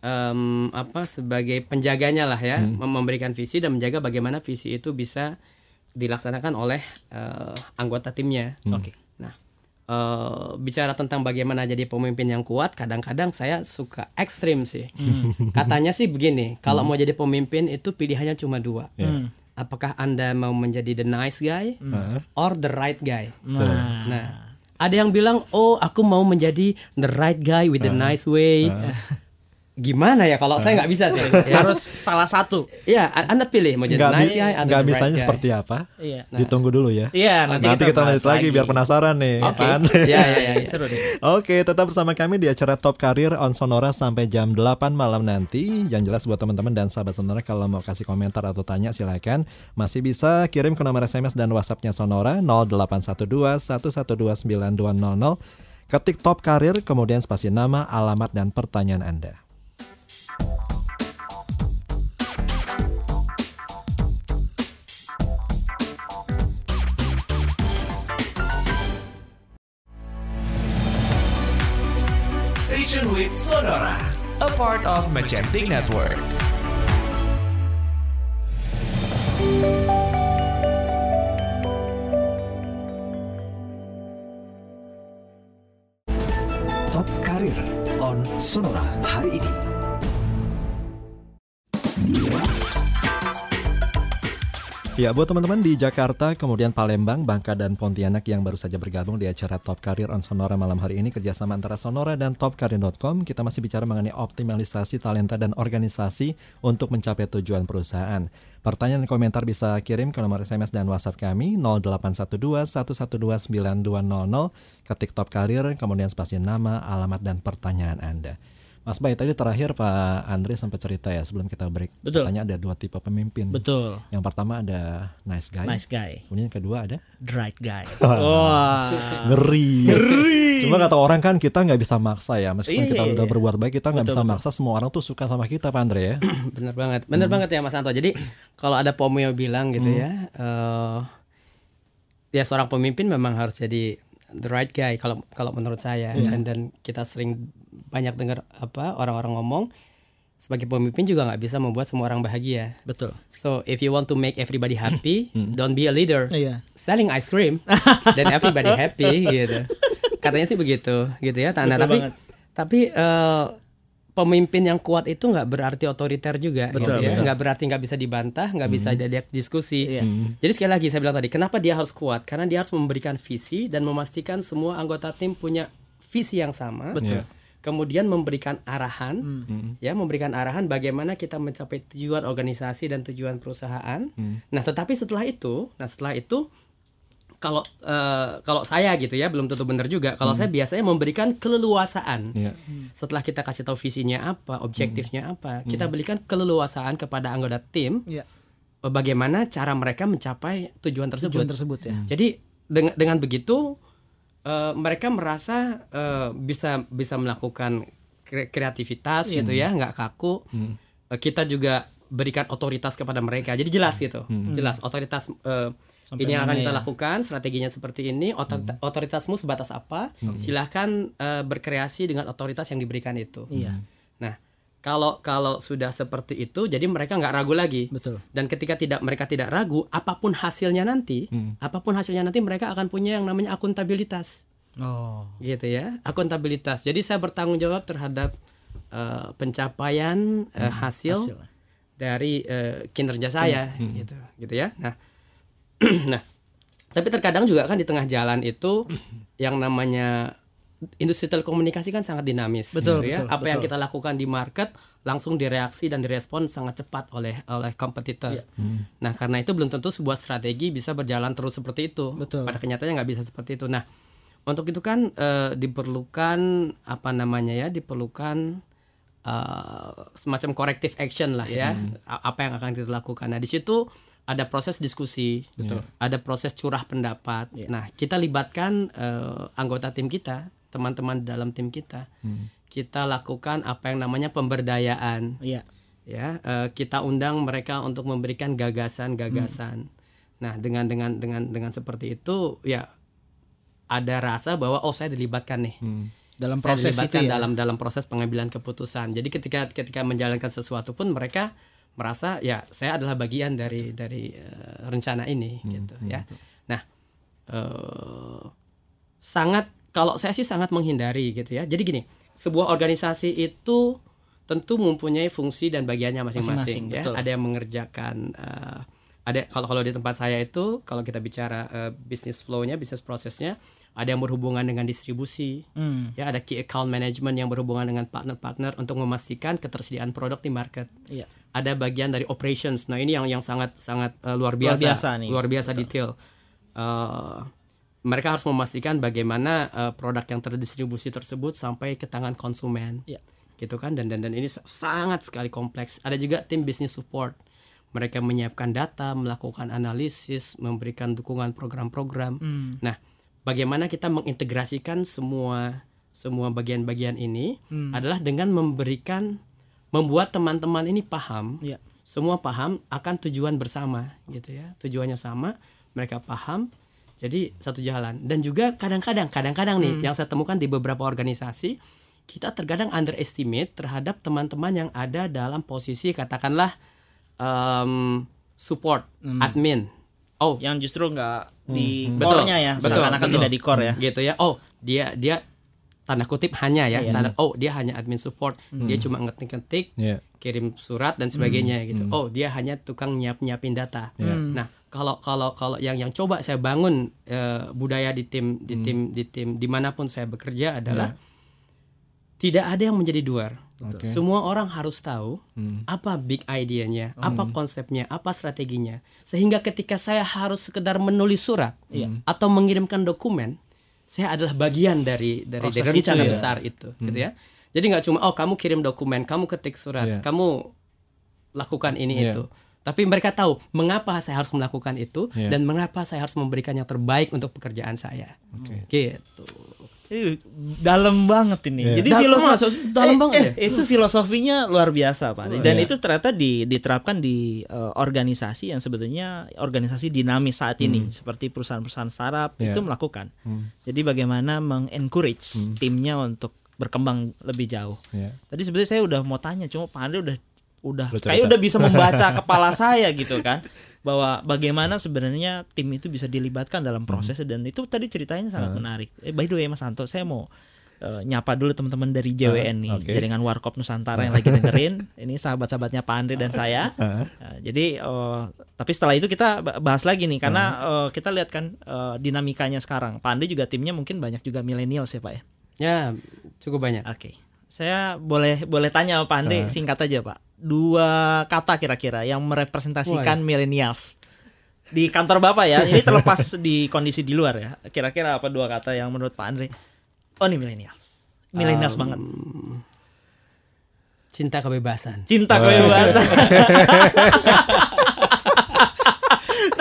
em, apa sebagai penjaganya lah ya, mem- memberikan visi dan menjaga bagaimana visi itu bisa dilaksanakan oleh eh, anggota timnya. Oke. Nah, eh, bicara tentang bagaimana jadi pemimpin yang kuat, kadang-kadang saya suka ekstrim sih. Katanya sih begini, kalau mau jadi pemimpin itu pilihannya cuma dua. Ya. Apakah anda mau menjadi the nice guy Heeh. or the right guy? Nah, Nah, ada yang bilang, oh aku mau menjadi the right guy with the nice way. Gimana ya kalau saya nggak bisa sih? [LAUGHS] ya. harus salah satu. Ya, anda pilih mau jadi Nggak, nice bi- guy atau nggak bisanya guy. seperti apa? Iya. Ditunggu dulu ya. Iya, nanti, Nanti kita lanjut bahas lagi lagi. biar penasaran nih. Oke. Pan. Ya, ya, ya, ya. seru deh. Oke, tetap bersama kami di acara Top Karir on Sonora sampai jam 8 malam nanti. Yang jelas buat teman-teman dan sahabat Sonora kalau mau kasih komentar atau tanya silakan masih bisa kirim ke nomor SMS dan WhatsApp-nya Sonora 0812 112 9200. Ketik Top Karir kemudian spasi nama, alamat dan pertanyaan Anda. Station with Sonora, a part of Magentic Network. Top Karir on Sonora hari ini. Ya, buat teman-teman di Jakarta, kemudian Palembang, Bangka, dan Pontianak yang baru saja bergabung di acara Top Career on Sonora malam hari ini kerjasama antara Sonora dan topcareer.com, kita masih bicara mengenai optimalisasi talenta dan organisasi untuk mencapai tujuan perusahaan. Pertanyaan dan komentar bisa kirim ke nomor SMS dan WhatsApp kami 0812 112 9200, ketik Top Career, kemudian spasi nama, alamat, dan pertanyaan Anda. Mas Bay, tadi terakhir Pak Andre sempat cerita ya sebelum kita break. Betul. Katanya ada dua tipe pemimpin. Betul. Yang pertama ada nice guy. Nice guy. Kemudian yang kedua ada The right guy. [LAUGHS] Wah. ngeri. Cuma kata orang kan kita nggak bisa maksa ya. Meskipun Iya, kita iya, udah iya. berbuat baik, kita nggak bisa betul. maksa semua orang tuh suka sama kita, Pak Andre ya. [CLEARS THROAT] Bener banget, bener banget ya Mas Anto. Jadi kalau ada Pomio bilang gitu ya, eh, ya seorang pemimpin memang harus jadi the right guy kalau kalau menurut saya. Dan dan kita sering banyak dengar apa orang-orang ngomong sebagai pemimpin juga nggak bisa membuat semua orang bahagia. Betul. So if you want to make everybody happy, don't be a leader. Iya. Selling ice cream, [LAUGHS] then everybody happy gitu. Katanya sih begitu, gitu ya. Nah, Betul tapi banget. tapi eh, pemimpin yang kuat itu nggak berarti otoriter juga, Betul, gitu ya. betul. Nggak berarti nggak bisa dibantah, nggak bisa diajak diskusi. Iya. Jadi sekali lagi saya bilang tadi, kenapa dia harus kuat? Karena dia harus memberikan visi dan memastikan semua anggota tim punya visi yang sama. Betul. Kemudian memberikan arahan, Hmm. ya memberikan arahan bagaimana kita mencapai tujuan organisasi dan tujuan perusahaan. Nah, tetapi setelah itu, nah setelah itu kalau eh, kalau saya gitu ya belum tentu benar juga. Kalau saya biasanya memberikan keleluasaan. Iya. Setelah kita kasih tahu visinya apa, objektifnya apa, kita berikan keleluasaan kepada anggota tim Iya. eh, bagaimana cara mereka mencapai tujuan tersebut. Tujuan tersebut ya. Jadi dengan dengan begitu eh, mereka merasa eh, bisa bisa melakukan kre- kreativitas Iya. gitu ya, nggak kaku. Eh, kita juga berikan otoritas kepada mereka. Jadi jelas gitu, jelas otoritas eh, Sampai ini yang akan kita ya? lakukan, strateginya seperti ini. Otorita- Otoritasmu sebatas apa? Silahkan eh, berkreasi dengan otoritas yang diberikan itu. Iya. Nah, kalau kalau sudah seperti itu, jadi mereka nggak ragu lagi. Betul. Dan ketika tidak mereka tidak ragu, apa pun hasilnya nanti, apa pun hasilnya nanti mereka akan punya yang namanya akuntabilitas, Oh. gitu ya, akuntabilitas. Jadi saya bertanggung jawab terhadap eh, pencapaian eh, hasil, Hasil. dari eh, kinerja saya, gitu, gitu ya. Nah, [CLEARS THROAT] nah, tapi terkadang juga kan di tengah jalan itu yang namanya industri telekomunikasi kan sangat dinamis, Betul, gitu ya. betul, Apa yang betul. kita lakukan di market langsung direaksi dan direspon sangat cepat oleh oleh kompetitor. Iya. Nah, karena itu belum tentu sebuah strategi bisa berjalan terus seperti itu. Betul. Pada kenyataannya nggak bisa seperti itu. Nah, untuk itu kan eh, diperlukan apa namanya ya, diperlukan eh, semacam corrective action lah ya. A- Apa yang akan kita lakukan. Nah, di situ ada proses diskusi, Betul. ada proses curah pendapat. Nah, kita libatkan eh, anggota tim kita, teman-teman dalam tim kita. Hmm. Kita lakukan apa yang namanya pemberdayaan. Iya. Ya, eh, kita undang mereka untuk memberikan gagasan-gagasan. Nah, dengan dengan dengan dengan seperti itu, ya ada rasa bahwa oh saya dilibatkan nih. Hmm. Dalam Saya proses itu dilibatkan ya. dalam dalam proses pengambilan keputusan. Jadi ketika ketika menjalankan sesuatu pun mereka merasa ya saya adalah bagian dari dari eh, rencana ini gitu ya. Nah, eh, sangat kalau saya sih sangat menghindari gitu ya. Jadi gini, sebuah organisasi itu tentu mempunyai fungsi dan bagiannya masing-masing ya. betul. Ada yang mengerjakan eh, ada kalau kalau di tempat saya itu kalau kita bicara eh, business flow-nya, business prosesnya, ada yang berhubungan dengan distribusi, Hmm. ya ada key account management yang berhubungan dengan partner-partner untuk memastikan ketersediaan produk di market. Iya. Ada bagian dari operations. Nah ini yang yang sangat sangat eh, luar biasa, biasa nih. luar biasa detail. Eh, mereka harus memastikan bagaimana eh, produk yang terdistribusi tersebut sampai ke tangan konsumen, Iya. gitu kan? Dan dan dan ini sa- sangat sekali kompleks. Ada juga tim business support. Mereka menyiapkan data, melakukan analisis, memberikan dukungan program-program. Hmm. Nah, bagaimana kita mengintegrasikan semua semua bagian-bagian ini Hmm. adalah dengan memberikan membuat teman-teman ini paham, Iya. semua paham akan tujuan bersama, gitu ya. Tujuannya sama, mereka paham. Jadi satu jalan. Dan juga kadang-kadang, kadang-kadang nih yang saya temukan di beberapa organisasi, kita terkadang underestimate terhadap teman-teman yang ada dalam posisi katakanlah em, support, admin. Oh, Yang justru nggak di Betul, core-nya ya, betul, seakan-akan betul. tidak di core ya. gitu ya. Oh dia dia tanda kutip hanya ya Iya. tanda oh dia hanya admin support. Dia cuma ngetik-ngetik Iya. kirim surat dan sebagainya gitu. Oh dia hanya tukang nyiap nyiapin data nah kalau kalau kalau yang yang coba saya bangun eh, budaya di tim di tim di tim di mana pun saya bekerja adalah tidak ada yang menjadi duar Oke. semua orang harus tahu Hmm. apa big idenya, apa konsepnya, apa strateginya. Sehingga ketika saya harus sekedar menulis surat atau mengirimkan dokumen, saya adalah bagian dari dari, Proses dari rencana itu ya. besar itu, gitu ya. Jadi nggak cuma oh kamu kirim dokumen, kamu ketik surat, Iya. kamu lakukan ini Iya. itu. Tapi mereka tahu mengapa saya harus melakukan itu Iya. dan mengapa saya harus memberikan yang terbaik untuk pekerjaan saya. Oke. Gitu. Ih, dalam banget ini. Iya. Jadi Dalam- filosofi masuk dalam eh, banget eh, ya? Itu filosofinya luar biasa, Pak. Dan Iya. itu ternyata di, diterapkan di eh, organisasi yang sebetulnya organisasi dinamis saat ini, seperti perusahaan-perusahaan startup Iya. itu melakukan. Hmm. Jadi bagaimana mengencourage timnya untuk berkembang lebih jauh. Iya. Tadi sebenarnya saya udah mau tanya, cuma Pak Andre udah udah kayak udah bisa membaca [LAUGHS] kepala saya gitu kan bahwa bagaimana sebenarnya tim itu bisa dilibatkan dalam proses dan itu tadi ceritanya sangat menarik. Eh by the way Mas Santo, saya mau eh, nyapa dulu teman-teman dari JWN nih, oke. jaringan Warkop Nusantara yang lagi dengerin. [LAUGHS] Ini sahabat-sahabatnya Pak Andre dan saya. Eh, jadi eh, tapi setelah itu kita ba- bahas lagi nih karena eh, kita lihat kan eh, dinamikanya sekarang. Pak Andre juga timnya mungkin banyak juga milenial ya Pak ya. Ya, cukup banyak. Oke. Saya boleh boleh tanya Pak Ande singkat aja Pak. Dua kata kira-kira yang merepresentasikan millennials di kantor Bapak ya. Ini terlepas [LAUGHS] di kondisi di luar ya. Kira-kira apa dua kata yang menurut Pak Andre? Oh ini millennials. Millennials banget. Cinta kebebasan. Cinta kebebasan. [LAUGHS]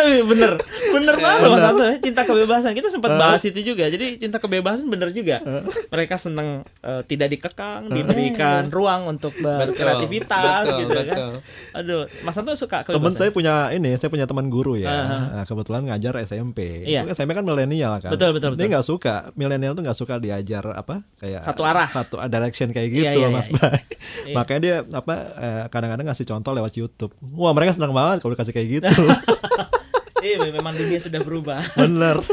Tapi bener, bener banget Mas Santo ya, cinta kebebasan. Kita sempat bahas itu juga. Jadi cinta kebebasan bener juga. Mereka senang eh, tidak dikekang, diberikan ruang untuk berkreativitas betul, gitu kan. betul. Aduh, Mas Santo suka Temen kebebasan. saya punya ini, saya punya teman guru ya. Nah, kebetulan ngajar SMP. Iya. Itu SMP kan milenial kan. Betul, betul, Dia betul. nggak suka, milenial tuh nggak suka diajar apa kayak Satu arah. satu direction kayak gitu, Iya, iya, Mas iya. Bay. Iya. Makanya dia apa eh, kadang-kadang ngasih contoh lewat YouTube. Wah mereka senang banget kalau dikasih kayak gitu. [LAUGHS] Iya, memang dunia sudah berubah. [LAUGHS] Bener.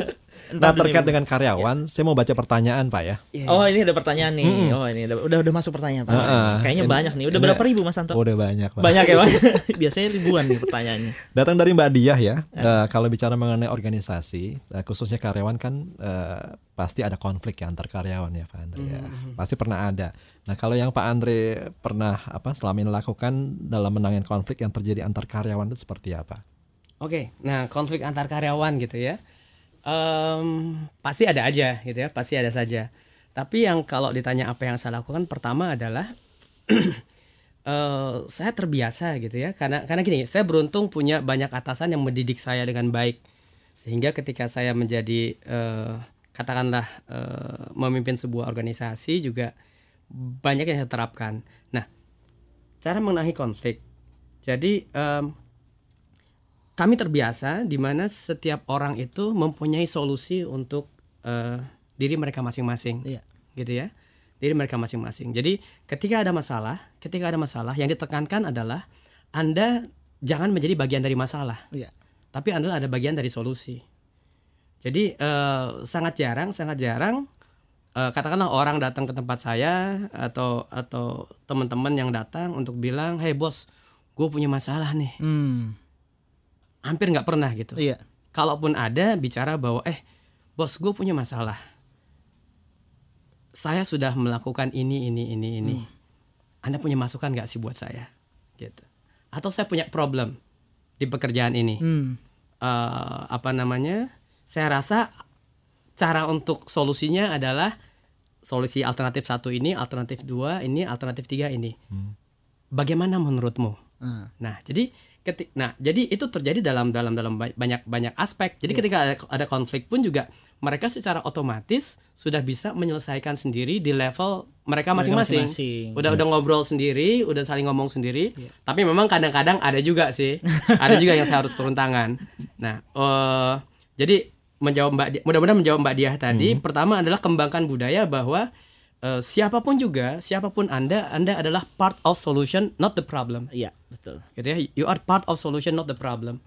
Entah Nah terkait dengan karyawan, saya mau baca pertanyaan Pak ya. Oh, ini ada pertanyaan nih. Oh, ini udah udah, udah masuk pertanyaan Pak. Heeh. Kayaknya Ini- banyak nih. Udah ini- berapa ribu Mas Santo? Udah banyak Pak. Banyak ya, Pak. [LAUGHS] Biasanya ribuan nih pertanyaannya. Datang dari Mbak Diah ya. Eh, kalau bicara mengenai organisasi, eh, khususnya karyawan kan eh, pasti ada konflik ya antar karyawan ya Pak Andre ya. Pasti pernah ada. Nah kalau yang Pak Andre pernah apa selama ini lakukan dalam menangani konflik yang terjadi antar karyawan itu seperti apa? Oke, nah konflik antar karyawan gitu ya, Em, pasti ada aja gitu ya, pasti ada saja. Tapi yang kalau ditanya apa yang saya lakukan, pertama adalah [CLEARS THROAT] eh, saya terbiasa gitu ya karena karena gini saya beruntung punya banyak atasan yang mendidik saya dengan baik sehingga ketika saya menjadi eh, katakanlah eh, memimpin sebuah organisasi juga banyak yang saya terapkan. Nah cara mengenai konflik jadi em, kami terbiasa di mana setiap orang itu mempunyai solusi untuk eh, diri mereka masing-masing, Iya. gitu ya, diri mereka masing-masing. Jadi ketika ada masalah, ketika ada masalah, yang ditekankan adalah anda jangan menjadi bagian dari masalah, Iya. tapi anda ada bagian dari solusi. Jadi eh, sangat jarang, sangat jarang eh, katakanlah orang datang ke tempat saya atau atau teman-teman yang datang untuk bilang, hey bos, gue punya masalah nih Hmm. Hampir nggak pernah gitu. Iya. Kalaupun ada bicara bahwa eh bos gue punya masalah, saya sudah melakukan ini ini ini ini, anda punya masukan nggak sih buat saya, gitu? Atau saya punya problem di pekerjaan ini, Hmm. Eh, apa namanya? Saya rasa cara untuk solusinya adalah solusi alternatif satu ini, alternatif dua ini, alternatif tiga ini. Bagaimana menurutmu? Ah. Nah, jadi ketik nah, jadi itu terjadi dalam dalam dalam ba- banyak banyak aspek. Jadi ketika ada, ada konflik pun juga mereka secara otomatis sudah bisa menyelesaikan sendiri di level mereka masing-masing. Udah udah ngobrol sendiri, udah saling ngomong sendiri. Tapi memang kadang-kadang ada juga sih, [LAUGHS] ada juga yang saya harus turun tangan. Nah, eh jadi menjawab Mbak mudah-mudahan menjawab Mbak Diah tadi, pertama adalah kembangkan budaya bahwa eh, siapa pun juga, siapa pun Anda, Anda adalah part of solution, not the problem. Iya, betul. gitu ya you are part of solution not the problem.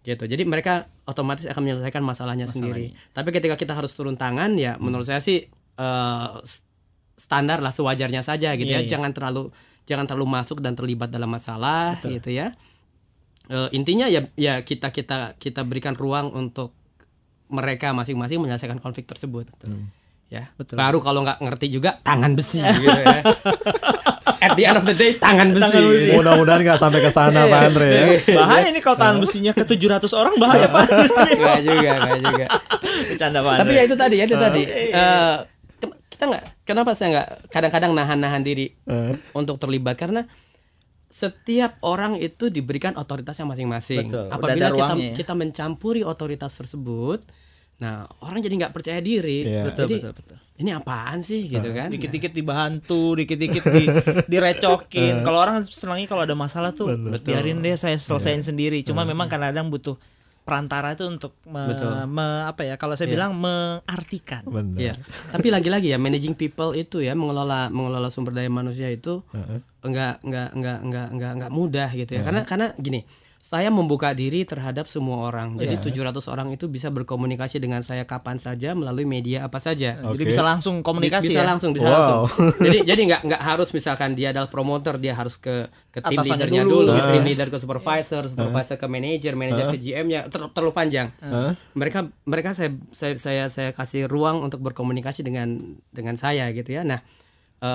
Gitu. Jadi mereka otomatis akan menyelesaikan masalahnya, sendiri. tapi ketika kita harus turun tangan ya menurut saya sih eh, s- standar lah sewajarnya saja gitu Iya, ya. Iya. jangan terlalu jangan terlalu masuk dan terlibat dalam masalah gitu ya. Eh, intinya ya ya kita kita kita berikan ruang untuk mereka masing-masing menyelesaikan konflik tersebut ya Betul. baru kalau nggak ngerti juga tangan besi [LAUGHS] gitu ya at the end of the day tangan besi, Tangan besi. gitu. Mudah-mudahan nggak sampai ke sana Pak Andre ya. Bahaya ini kalau tahan besinya ke 700 orang bahaya Pak. Enggak juga, enggak juga. Bercanda Pak. Tapi ya itu tadi ya, itu tadi. Eh, ke- kita nggak, kenapa saya nggak kadang-kadang nahan-nahan diri Eh. untuk terlibat karena setiap orang itu diberikan otoritasnya masing-masing. Betul, udah Apabila kita ruangnya ya. kita mencampuri otoritas tersebut, nah orang jadi nggak percaya diri. Iya. betul, Jadi betul, betul. ini apaan sih gitu kan? Dikit-dikit dibantu, dikit-dikit di, [LAUGHS] direcokin. Kalau orang senangnya kalau ada masalah tuh biarin deh saya selesaiin sendiri. Cuma memang kadang-kadang butuh perantara itu untuk me- Betul. me- apa ya? Kalau saya Iya. bilang mengartikan. Benar. Iya. Tapi lagi-lagi ya managing people itu ya mengelola mengelola sumber daya manusia itu enggak enggak enggak enggak enggak enggak mudah gitu ya. Karena karena gini, saya membuka diri terhadap semua orang. Jadi 700 orang itu bisa berkomunikasi dengan saya kapan saja melalui media apa saja. Jadi Oke. bisa langsung komunikasi bisa ya. langsung bisa Wow. langsung. jadi jadi nggak nggak harus misalkan dia adalah promoter dia harus ke ke tim leadernya dulu. dulu, Ah. tim leader ke supervisor, supervisor ke manager, manager ke GM-nya ter- terlalu panjang. Hah? Mereka mereka saya saya saya saya kasih ruang untuk berkomunikasi dengan dengan saya gitu ya. Nah,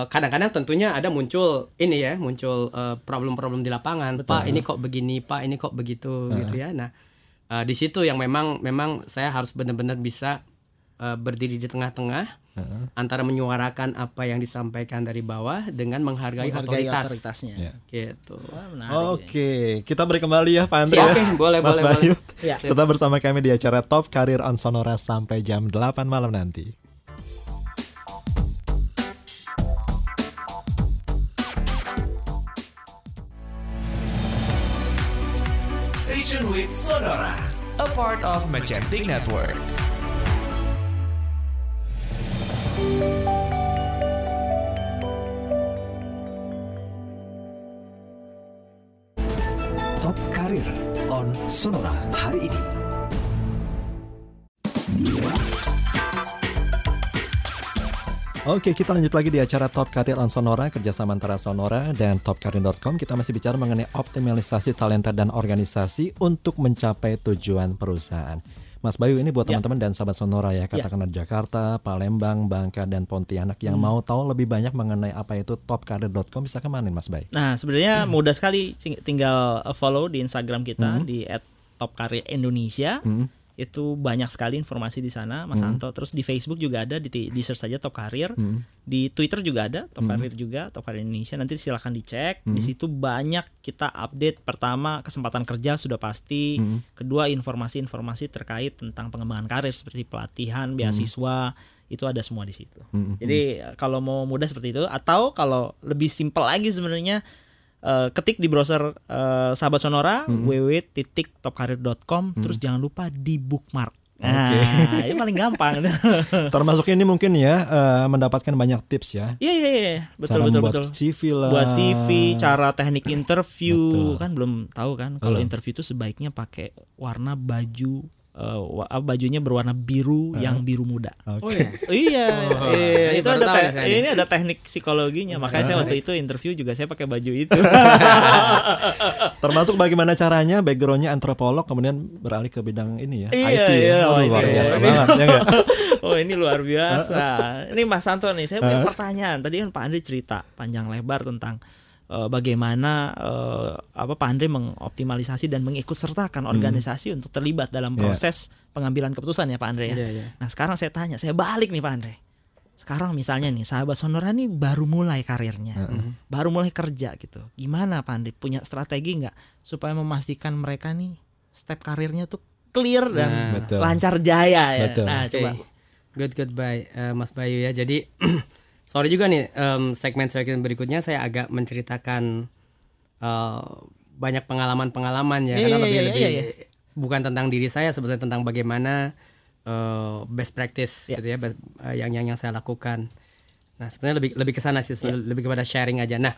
kadang-kadang tentunya ada muncul ini ya, muncul eh, problem-problem di lapangan. Pak, ini kok begini, Pak, ini kok begitu gitu ya. Nah, eh, di situ yang memang memang saya harus benar-benar bisa eh, berdiri di tengah-tengah antara menyuarakan apa yang disampaikan dari bawah dengan menghargai, Menghargai otoritas. otoritasnya. Iya. Gitu. Oke, kita beri kembali ya Pak Andre. Ya. oke, boleh, Mas boleh, Bayu. Ya. Tetap bersama kami di acara Top Karir on Sonora sampai jam 8 malam nanti. Station with Sonora, a part of Magentic Network. Top Karir on Sonora hari ini. Oke, kita lanjut lagi di acara Top Karir on Sonora kerjasama antara Sonora dan topkarir.com. Kita masih bicara mengenai optimalisasi talenta dan organisasi untuk mencapai tujuan perusahaan. Mas Bayu ini buat Ya. teman-teman dan sahabat Sonora ya, katakanlah Jakarta, Palembang, Bangka, dan Pontianak yang mau tahu lebih banyak mengenai apa itu topkarir.com bisa ke mana Mas Bayu? Nah, sebenarnya mudah sekali Ting- tinggal uh, follow di Instagram kita di @topkaryaindonesia. Hmm. Itu banyak sekali informasi di sana, Mas Hmm. Anto. Terus di Facebook juga ada, di, di search saja Top Karir. Hmm. Di Twitter juga ada, Top Hmm. Karir juga, Top Karir Indonesia. Nanti silakan dicek. Di Hmm. situ banyak kita update. Pertama, kesempatan kerja sudah pasti. Hmm. Kedua, informasi-informasi terkait tentang pengembangan karir seperti pelatihan, beasiswa, itu ada semua di situ. Hmm. Jadi eh, kalau mau mudah seperti itu atau kalau lebih simpel lagi sebenarnya eh, ketik di browser eh, sahabat sonora Hmm. www.topkarir.com terus jangan lupa di bookmark. Oke. Nah, [LAUGHS] ini paling gampang. [LAUGHS] Termasuk ini mungkin ya eh, mendapatkan banyak tips ya. Iya iya iya, betul Cara betul betul. CV lah. Buat CV, cara teknik interview Betul. kan belum tahu kan kalau interview itu sebaiknya pakai warna baju eh, apa, bajunya berwarna biru yang biru muda. Oke. Oh ya. Iya, Oh, iya, ini itu baru ada tahu te- ini ada teknik psikologinya. Makanya saya waktu itu interview juga saya pakai baju itu. [LAUGHS] Termasuk bagaimana caranya backgroundnya antropolog kemudian beralih ke bidang ini ya Iya, IT iya, ya. oh, Waduh, ini- luar biasa ini- banget ya [LAUGHS] oh ini luar biasa. Ini Mas Santo nih, saya punya pertanyaan. Tadi kan Pak Andri cerita panjang lebar tentang bagaimana eh, apa Pak Andri mengoptimalisasi dan mengikutsertakan organisasi untuk terlibat dalam Iya. proses pengambilan keputusan ya Pak Andre ya. Iya, iya. Nah sekarang saya tanya, saya balik nih Pak Andre. Sekarang misalnya nih sahabat Sonora nih baru mulai karirnya, baru mulai kerja gitu. Gimana Pak Andre? Punya strategi nggak supaya memastikan mereka nih step karirnya tuh clear dan Nah, Betul. lancar jaya ya. Betul. Nah Oke. coba. Good goodbye eh, Mas Bayu ya. Jadi [CLEARS THROAT] sorry juga nih em, segmen-segmen berikutnya saya agak menceritakan eh, banyak pengalaman-pengalaman ya Iya, karena iya, lebih iya, lebih iya, bukan tentang diri saya sebetulnya tentang bagaimana eh, best practice Iya. gitu ya best- eh, yang yang yang saya lakukan. Nah, sebenarnya lebih lebih ke sana sih, Iya. sebenarnya lebih kepada sharing aja. Nah,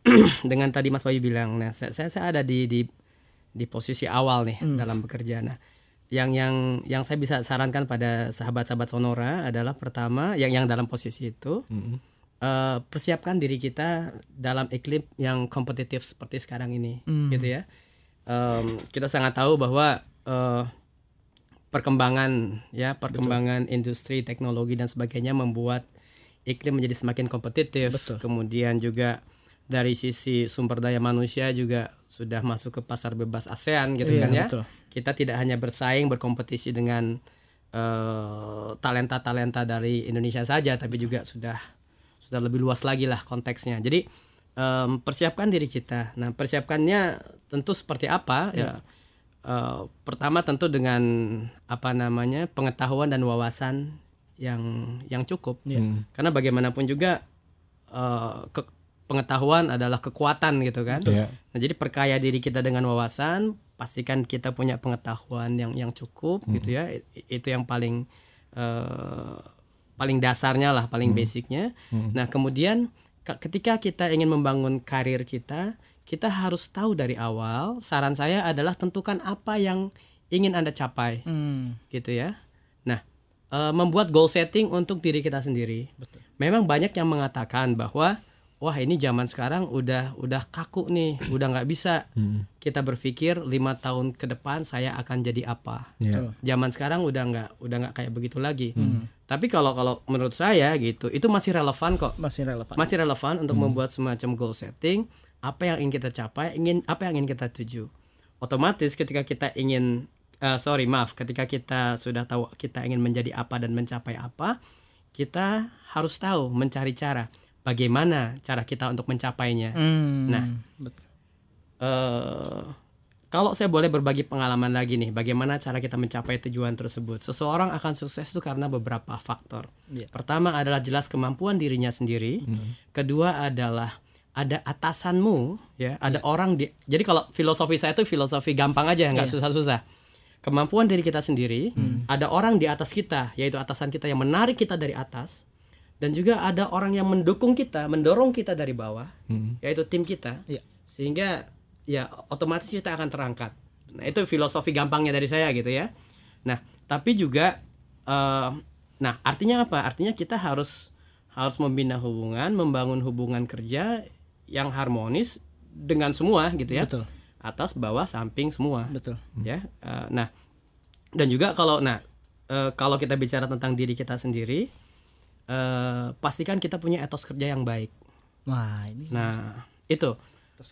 [CLEARS THROAT] dengan tadi Mas Bayu bilang, nah saya saya, saya ada di di di posisi awal nih Hmm. dalam bekerja. Nah, yang yang yang saya bisa sarankan pada sahabat-sahabat Sonora adalah pertama yang yang dalam posisi itu Mm-mm. eh, persiapkan diri kita dalam iklim yang kompetitif seperti sekarang ini, Hmm. gitu ya. Em, kita sangat tahu bahwa eh, perkembangan ya perkembangan industri teknologi dan sebagainya membuat iklim menjadi semakin kompetitif. Betul. Kemudian juga dari sisi sumber daya manusia juga sudah masuk ke pasar bebas ASEAN gitu Iya, kan ya. betul. Kita tidak hanya bersaing berkompetisi dengan eh, talenta-talenta dari Indonesia saja, tapi juga sudah sudah lebih luas lagi lah konteksnya. Jadi em, persiapkan diri kita. Nah persiapkannya tentu seperti apa ya? Eh, pertama tentu dengan apa namanya pengetahuan dan wawasan yang yang cukup. Hmm. Karena bagaimanapun juga eh, ke- pengetahuan adalah kekuatan gitu kan. Iya. Nah, jadi perkaya diri kita dengan wawasan, pastikan kita punya pengetahuan yang yang cukup gitu ya. Itu yang paling eh, paling dasarnya lah, paling basicnya. Nah, kemudian ke- ketika kita ingin membangun karir kita, kita harus tahu dari awal. Saran saya adalah tentukan apa yang ingin Anda capai Hmm. gitu ya. Nah, eh, membuat goal setting untuk diri kita sendiri. Memang banyak yang mengatakan bahwa wah ini zaman sekarang udah udah kaku nih, [CLEARS THROAT] udah nggak bisa Hmm. kita berpikir lima tahun ke depan saya akan jadi apa. Iya. Zaman sekarang udah nggak udah nggak kayak begitu lagi. Tapi kalau kalau menurut saya gitu, itu masih relevan kok Masih relevan. masih relevan untuk membuat semacam goal setting apa yang ingin kita capai ingin apa yang ingin kita tuju otomatis ketika kita ingin eh, sorry maaf ketika kita sudah tahu kita ingin menjadi apa dan mencapai apa kita harus tahu mencari cara bagaimana cara kita untuk mencapainya Hmm. Nah. eh kalau saya boleh berbagi pengalaman lagi nih, bagaimana cara kita mencapai tujuan tersebut? Seseorang akan sukses itu karena beberapa faktor. Iya. Pertama adalah jelas kemampuan dirinya sendiri. Kedua adalah ada atasanmu, ya, ada orang di. Jadi kalau filosofi saya itu filosofi gampang aja, nggak Iya. susah-susah. Kemampuan diri kita sendiri, ada orang di atas kita, yaitu atasan kita yang menarik kita dari atas, dan juga ada orang yang mendukung kita, mendorong kita dari bawah, Hmm. yaitu tim kita Iya. sehingga ya otomatis kita akan terangkat nah itu filosofi gampangnya dari saya gitu ya nah tapi juga eh, nah artinya apa artinya kita harus harus membina hubungan membangun hubungan kerja yang harmonis dengan semua gitu ya Betul. atas bawah samping semua Betul. ya Eh, nah dan juga kalau nah eh, kalau kita bicara tentang diri kita sendiri eh, pastikan kita punya etos kerja yang baik Wah, ini Nah, itu.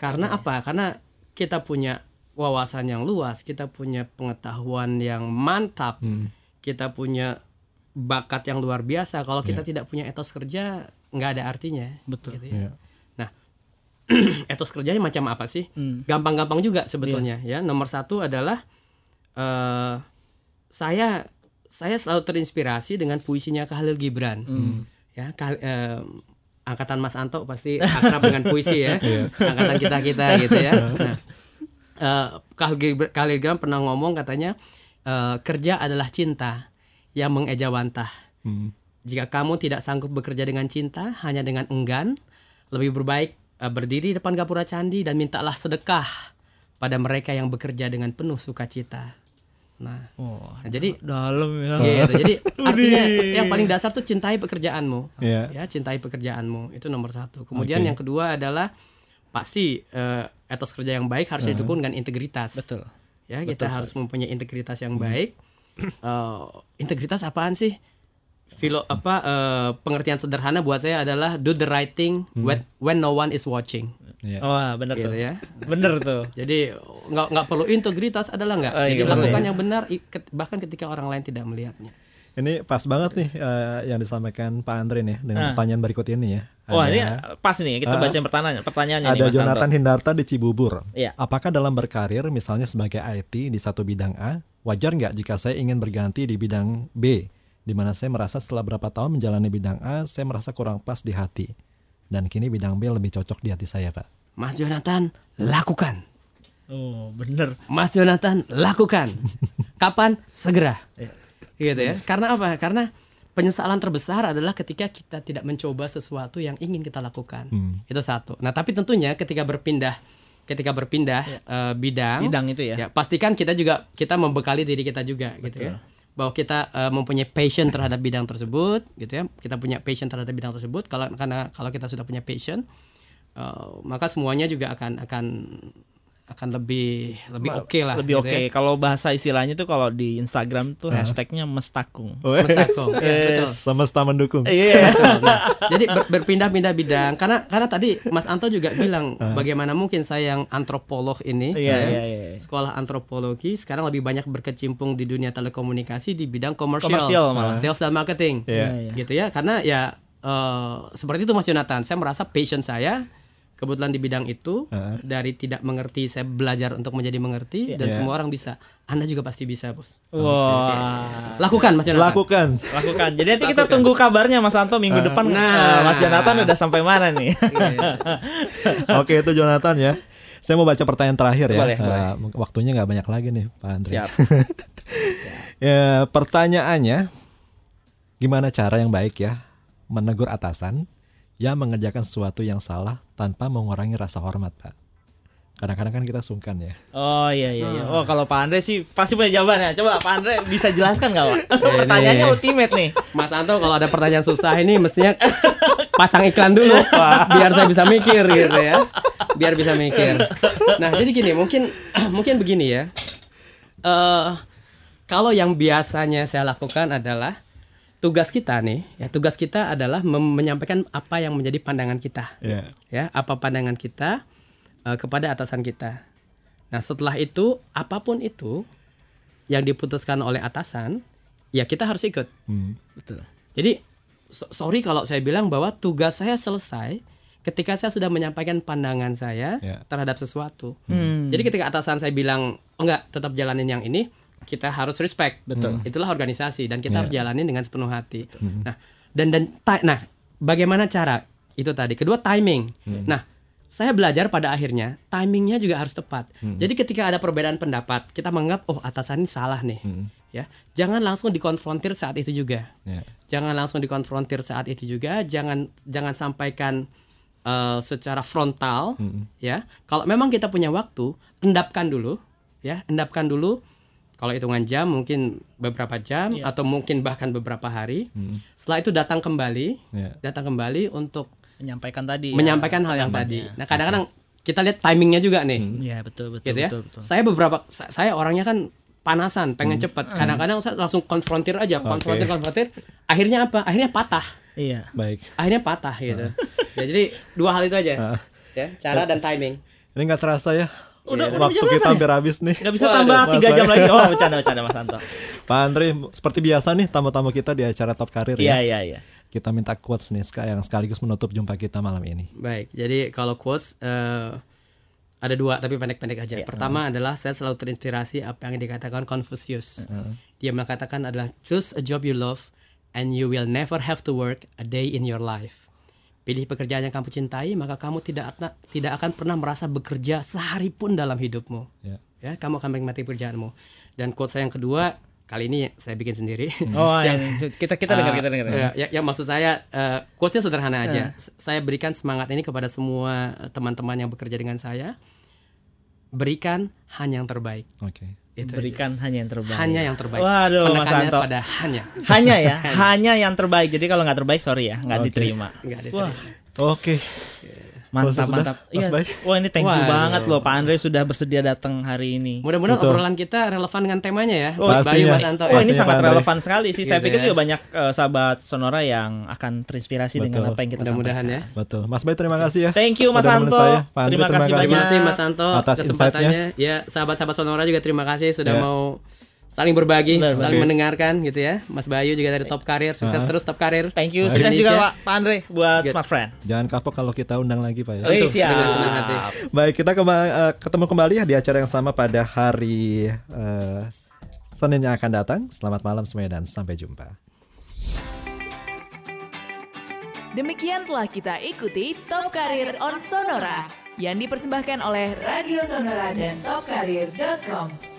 Karena apa? Karena kita punya wawasan yang luas, kita punya pengetahuan yang mantap, Hmm. kita punya bakat yang luar biasa. Kalau kita Iya. tidak punya etos kerja, nggak ada artinya. Betul. gitu ya. Iya. [CLEARS THROAT] Etos kerjanya macam apa sih? Hmm. Gampang-gampang juga sebetulnya ya. Nomor satu adalah eh saya saya selalu terinspirasi dengan puisinya Khalil Gibran. Ya, Kal- eh, angkatan Mas Anto pasti akrab dengan puisi ya. [LAUGHS] angkatan kita kita gitu ya. Nah, eh, Khalil Gibran pernah ngomong katanya eh, kerja adalah cinta yang mengejawantah. Hmm. Jika kamu tidak sanggup bekerja dengan cinta, hanya dengan enggan, lebih berbaik eh, berdiri depan gapura candi dan mintalah sedekah pada mereka yang bekerja dengan penuh sukacita. Nah, Oh, nah, jadi dalam ya. gitu. Jadi [LAUGHS] artinya yang paling dasar tuh cintai pekerjaanmu. Iya. Ya, cintai pekerjaanmu itu nomor satu. Kemudian Oke. yang kedua adalah pasti eh, etos kerja yang baik harus didukung dengan integritas. Betul. Ya, kita harus mempunyai integritas yang baik. [CLEARS THROAT] Eh, integritas apaan sih? Filo apa eh, pengertian sederhana buat saya adalah do the right thing when, when no one is watching. Iya. Wah, bener Gitu tuh. ya. Bener tuh. [LAUGHS] Jadi nggak nggak perlu integritas adalah nggak. Oh, iya, Jadi lakukan ya. yang benar bahkan ketika orang lain tidak melihatnya. Ini pas banget nih eh, yang disampaikan Pak Andre nih dengan Ah. pertanyaan berikut ini ya. Wah, Ada- ini pas nih kita Ah. baca pertanyaan pertanyaannya nih ada Mas Jonathan Anto. Hindarta di Cibubur. Iya. Apakah dalam berkarir misalnya sebagai IT di satu bidang A, wajar nggak jika saya ingin berganti di bidang B, di mana saya merasa setelah berapa tahun menjalani bidang A, saya merasa kurang pas di hati. Dan kini bidang B lebih cocok di hati saya, Pak. Mas Jonathan lakukan. Oh, bener. Mas Jonathan lakukan. [LAUGHS] Kapan? Segera. Iya. Gitu ya. Karena apa? Karena penyesalan terbesar adalah ketika kita tidak mencoba sesuatu yang ingin kita lakukan. Hmm. Itu satu. Nah, tapi tentunya ketika berpindah ketika berpindah eh, bidang, Bidang itu ya. ya pastikan kita juga kita membekali diri kita juga gitu ya. Bahwa kita eh, mempunyai passion terhadap bidang tersebut gitu ya. Kita punya passion terhadap bidang tersebut kalau karena kalau kita sudah punya passion eh, maka semuanya juga akan akan akan lebih lebih oke lah Lebih gitu oke. ya. Kalau bahasa istilahnya tuh kalau di Instagram tuh hashtagnya mestakung. Mestakung, ya, betul. Semesta mendukung. Iya. Nah, jadi ber- berpindah-pindah bidang karena karena tadi Mas Anto juga bilang bagaimana mungkin saya yang antropolog ini Iya, ya, iya, iya. sekolah antropologi sekarang lebih banyak berkecimpung di dunia telekomunikasi di bidang komersial, Komersial malah. sales dan marketing, Iya. iya. gitu ya. Karena ya eh, seperti itu Mas Jonathan, saya merasa passion saya kebetulan di bidang itu Heeh. dari tidak mengerti saya belajar untuk menjadi mengerti dan Iya. semua orang bisa. Anda juga pasti bisa, Bos. Wah. Lakukan Mas Jonathan. Lakukan. Lakukan. Jadi nanti kita tunggu kabarnya Mas Anto minggu depan Nah. eh, Mas Jonathan udah sampai mana nih? [LAUGHS] Oke, itu Jonathan ya. Saya mau baca pertanyaan terakhir ya. Boleh, Eh, boleh. Waktunya nggak banyak lagi nih, Pak Andre. Siap. [LAUGHS] Ya, pertanyaannya, gimana cara yang baik ya menegur atasan yang mengerjakan sesuatu yang salah tanpa mengurangi rasa hormat, Pak? Kadang-kadang kan kita sungkan ya. Oh iya iya iya. Oh kalau Pak Andre sih pasti punya jawabannya. Coba Pak Andre bisa jelaskan nggak Pak? Ini. Pertanyaannya ultimate nih. Mas Anto kalau ada pertanyaan susah ini mestinya pasang iklan dulu biar saya bisa mikir gitu ya. Biar bisa mikir. Nah, jadi gini, mungkin [CLEARS THROAT] mungkin begini ya. Eh kalau yang biasanya saya lakukan adalah tugas kita nih, ya tugas kita adalah menyampaikan apa yang menjadi pandangan kita Iya. ya apa pandangan kita eh, kepada atasan kita. Nah setelah itu apa pun itu yang diputuskan oleh atasan, ya kita harus ikut. Hmm. Betul. Jadi so- sorry kalau saya bilang bahwa tugas saya selesai ketika saya sudah menyampaikan pandangan saya Ya. terhadap sesuatu. Hmm. Jadi ketika atasan saya bilang oh enggak tetap jalanin yang ini, kita harus respect. Betul. Itulah organisasi dan kita Ya. harus jalanin dengan sepenuh hati. Nah, dan dan nah, bagaimana cara? Itu tadi. Kedua timing. Nah, saya belajar pada akhirnya timingnya juga harus tepat. Jadi ketika ada perbedaan pendapat, kita menganggap oh atasan ini salah nih. Hmm. Ya, jangan langsung dikonfrontir saat itu juga. Ya. Jangan langsung dikonfrontir saat itu juga. Jangan jangan sampaikan eh, secara frontal. Hmm. Ya, kalau memang kita punya waktu, endapkan dulu. Ya, endapkan dulu. Kalau hitungan jam mungkin beberapa jam Iya. atau mungkin bahkan beberapa hari. Hmm. Setelah itu datang kembali, Ya. datang kembali untuk menyampaikan tadi. ya, menyampaikan hal yang tadi. Nah, kadang-kadang kita lihat timingnya juga nih Iya betul betul gitu ya. betul betul. Saya beberapa sa- saya orangnya kan panasan, pengen cepet. Kadang-kadang saya langsung konfrontir aja, konfrontir Oke. konfrontir. Akhirnya apa? Akhirnya patah. Iya. Baik. Akhirnya patah gitu. ya, jadi dua hal itu aja. Ah. Ya, cara dan timing. Ini nggak terasa ya Udah, udah Waktu kita nih? hampir habis nih. Nggak bisa Waduh, tambah Mas tiga jam lagi. Oh, bercanda-bercanda Mas Anto. Pak Andre, seperti biasa nih tamu-tamu kita di acara Top Karir Iya, ya. iya, iya. Kita minta quotes nih yang sekaligus menutup jumpa kita malam ini. Baik, jadi kalau quotes eh, ada dua tapi pendek-pendek aja. Pertama adalah saya selalu terinspirasi apa yang dikatakan Confucius. Dia mengatakan adalah choose a job you love and you will never have to work a day in your life. Pilih pekerjaan yang kamu cintai, maka kamu tidak akan tidak akan pernah merasa bekerja sehari pun dalam hidupmu. Ya. Ya, kamu akan menikmati pekerjaanmu. Dan quotes saya yang kedua kali ini saya bikin sendiri. Oh, Yang- yang kita kita dengar, Uh, kita dengar. ya, ya, ya, maksud saya uh, quotesnya sederhana aja. S- Saya berikan semangat ini kepada semua teman-teman yang bekerja dengan saya. Berikan hanya yang terbaik. Oke. Itu aja. Berikan hanya yang terbaik. hanya yang terbaik. Waduh, Mas Anto. pada hanya. Hanya ya, [LAUGHS] hanya yang terbaik. Jadi kalau nggak terbaik, sorry ya, nggak Oke. diterima. Enggak ada. Wah, Oke. Mantap, Selesai sudah, mantap. Mas Iya. Bay? Wah, ini thank you Waduh. banget loh, Pak Andre sudah bersedia datang hari ini. Mudah-mudahan obrolan kita relevan dengan temanya ya. Oh, Mas Bayu, pastinya. Mas Anto. Oh, ini Pastinya, sangat relevan sekali sih. Saya Gitu pikir ya. juga banyak eh, sahabat Sonora yang akan terinspirasi dengan Betul. apa yang kita Mudah-mudahan sampaikan. ya. Betul. Mas Bay terima kasih ya. Thank you Mas Udah Anto. saya. Pak Andre, terima, terima kasih kasih. Terima banyak. kasih Mas Anto Atas kesempatannya. Ya, sahabat-sahabat Sonora juga terima kasih sudah Ya. mau saling berbagi, Benar, saling benar. mendengarkan gitu ya. Mas Bayu juga dari Top Karir, sukses Ah. terus Top Karir. Thank you. Sukses juga. Pak, Pak Andre buat Good. Smart Friend. Jangan kapok kalau kita undang lagi Pak ya. Eh, Tentu, siap. dengan senang hati. Baik, kita kema- eh, ketemu kembali ya di acara yang sama pada hari eh, Senin yang akan datang. Selamat malam semuanya dan sampai jumpa. Demikian telah kita ikuti Top Karir on Sonora yang dipersembahkan oleh Radio Sonora dan topkarir.com.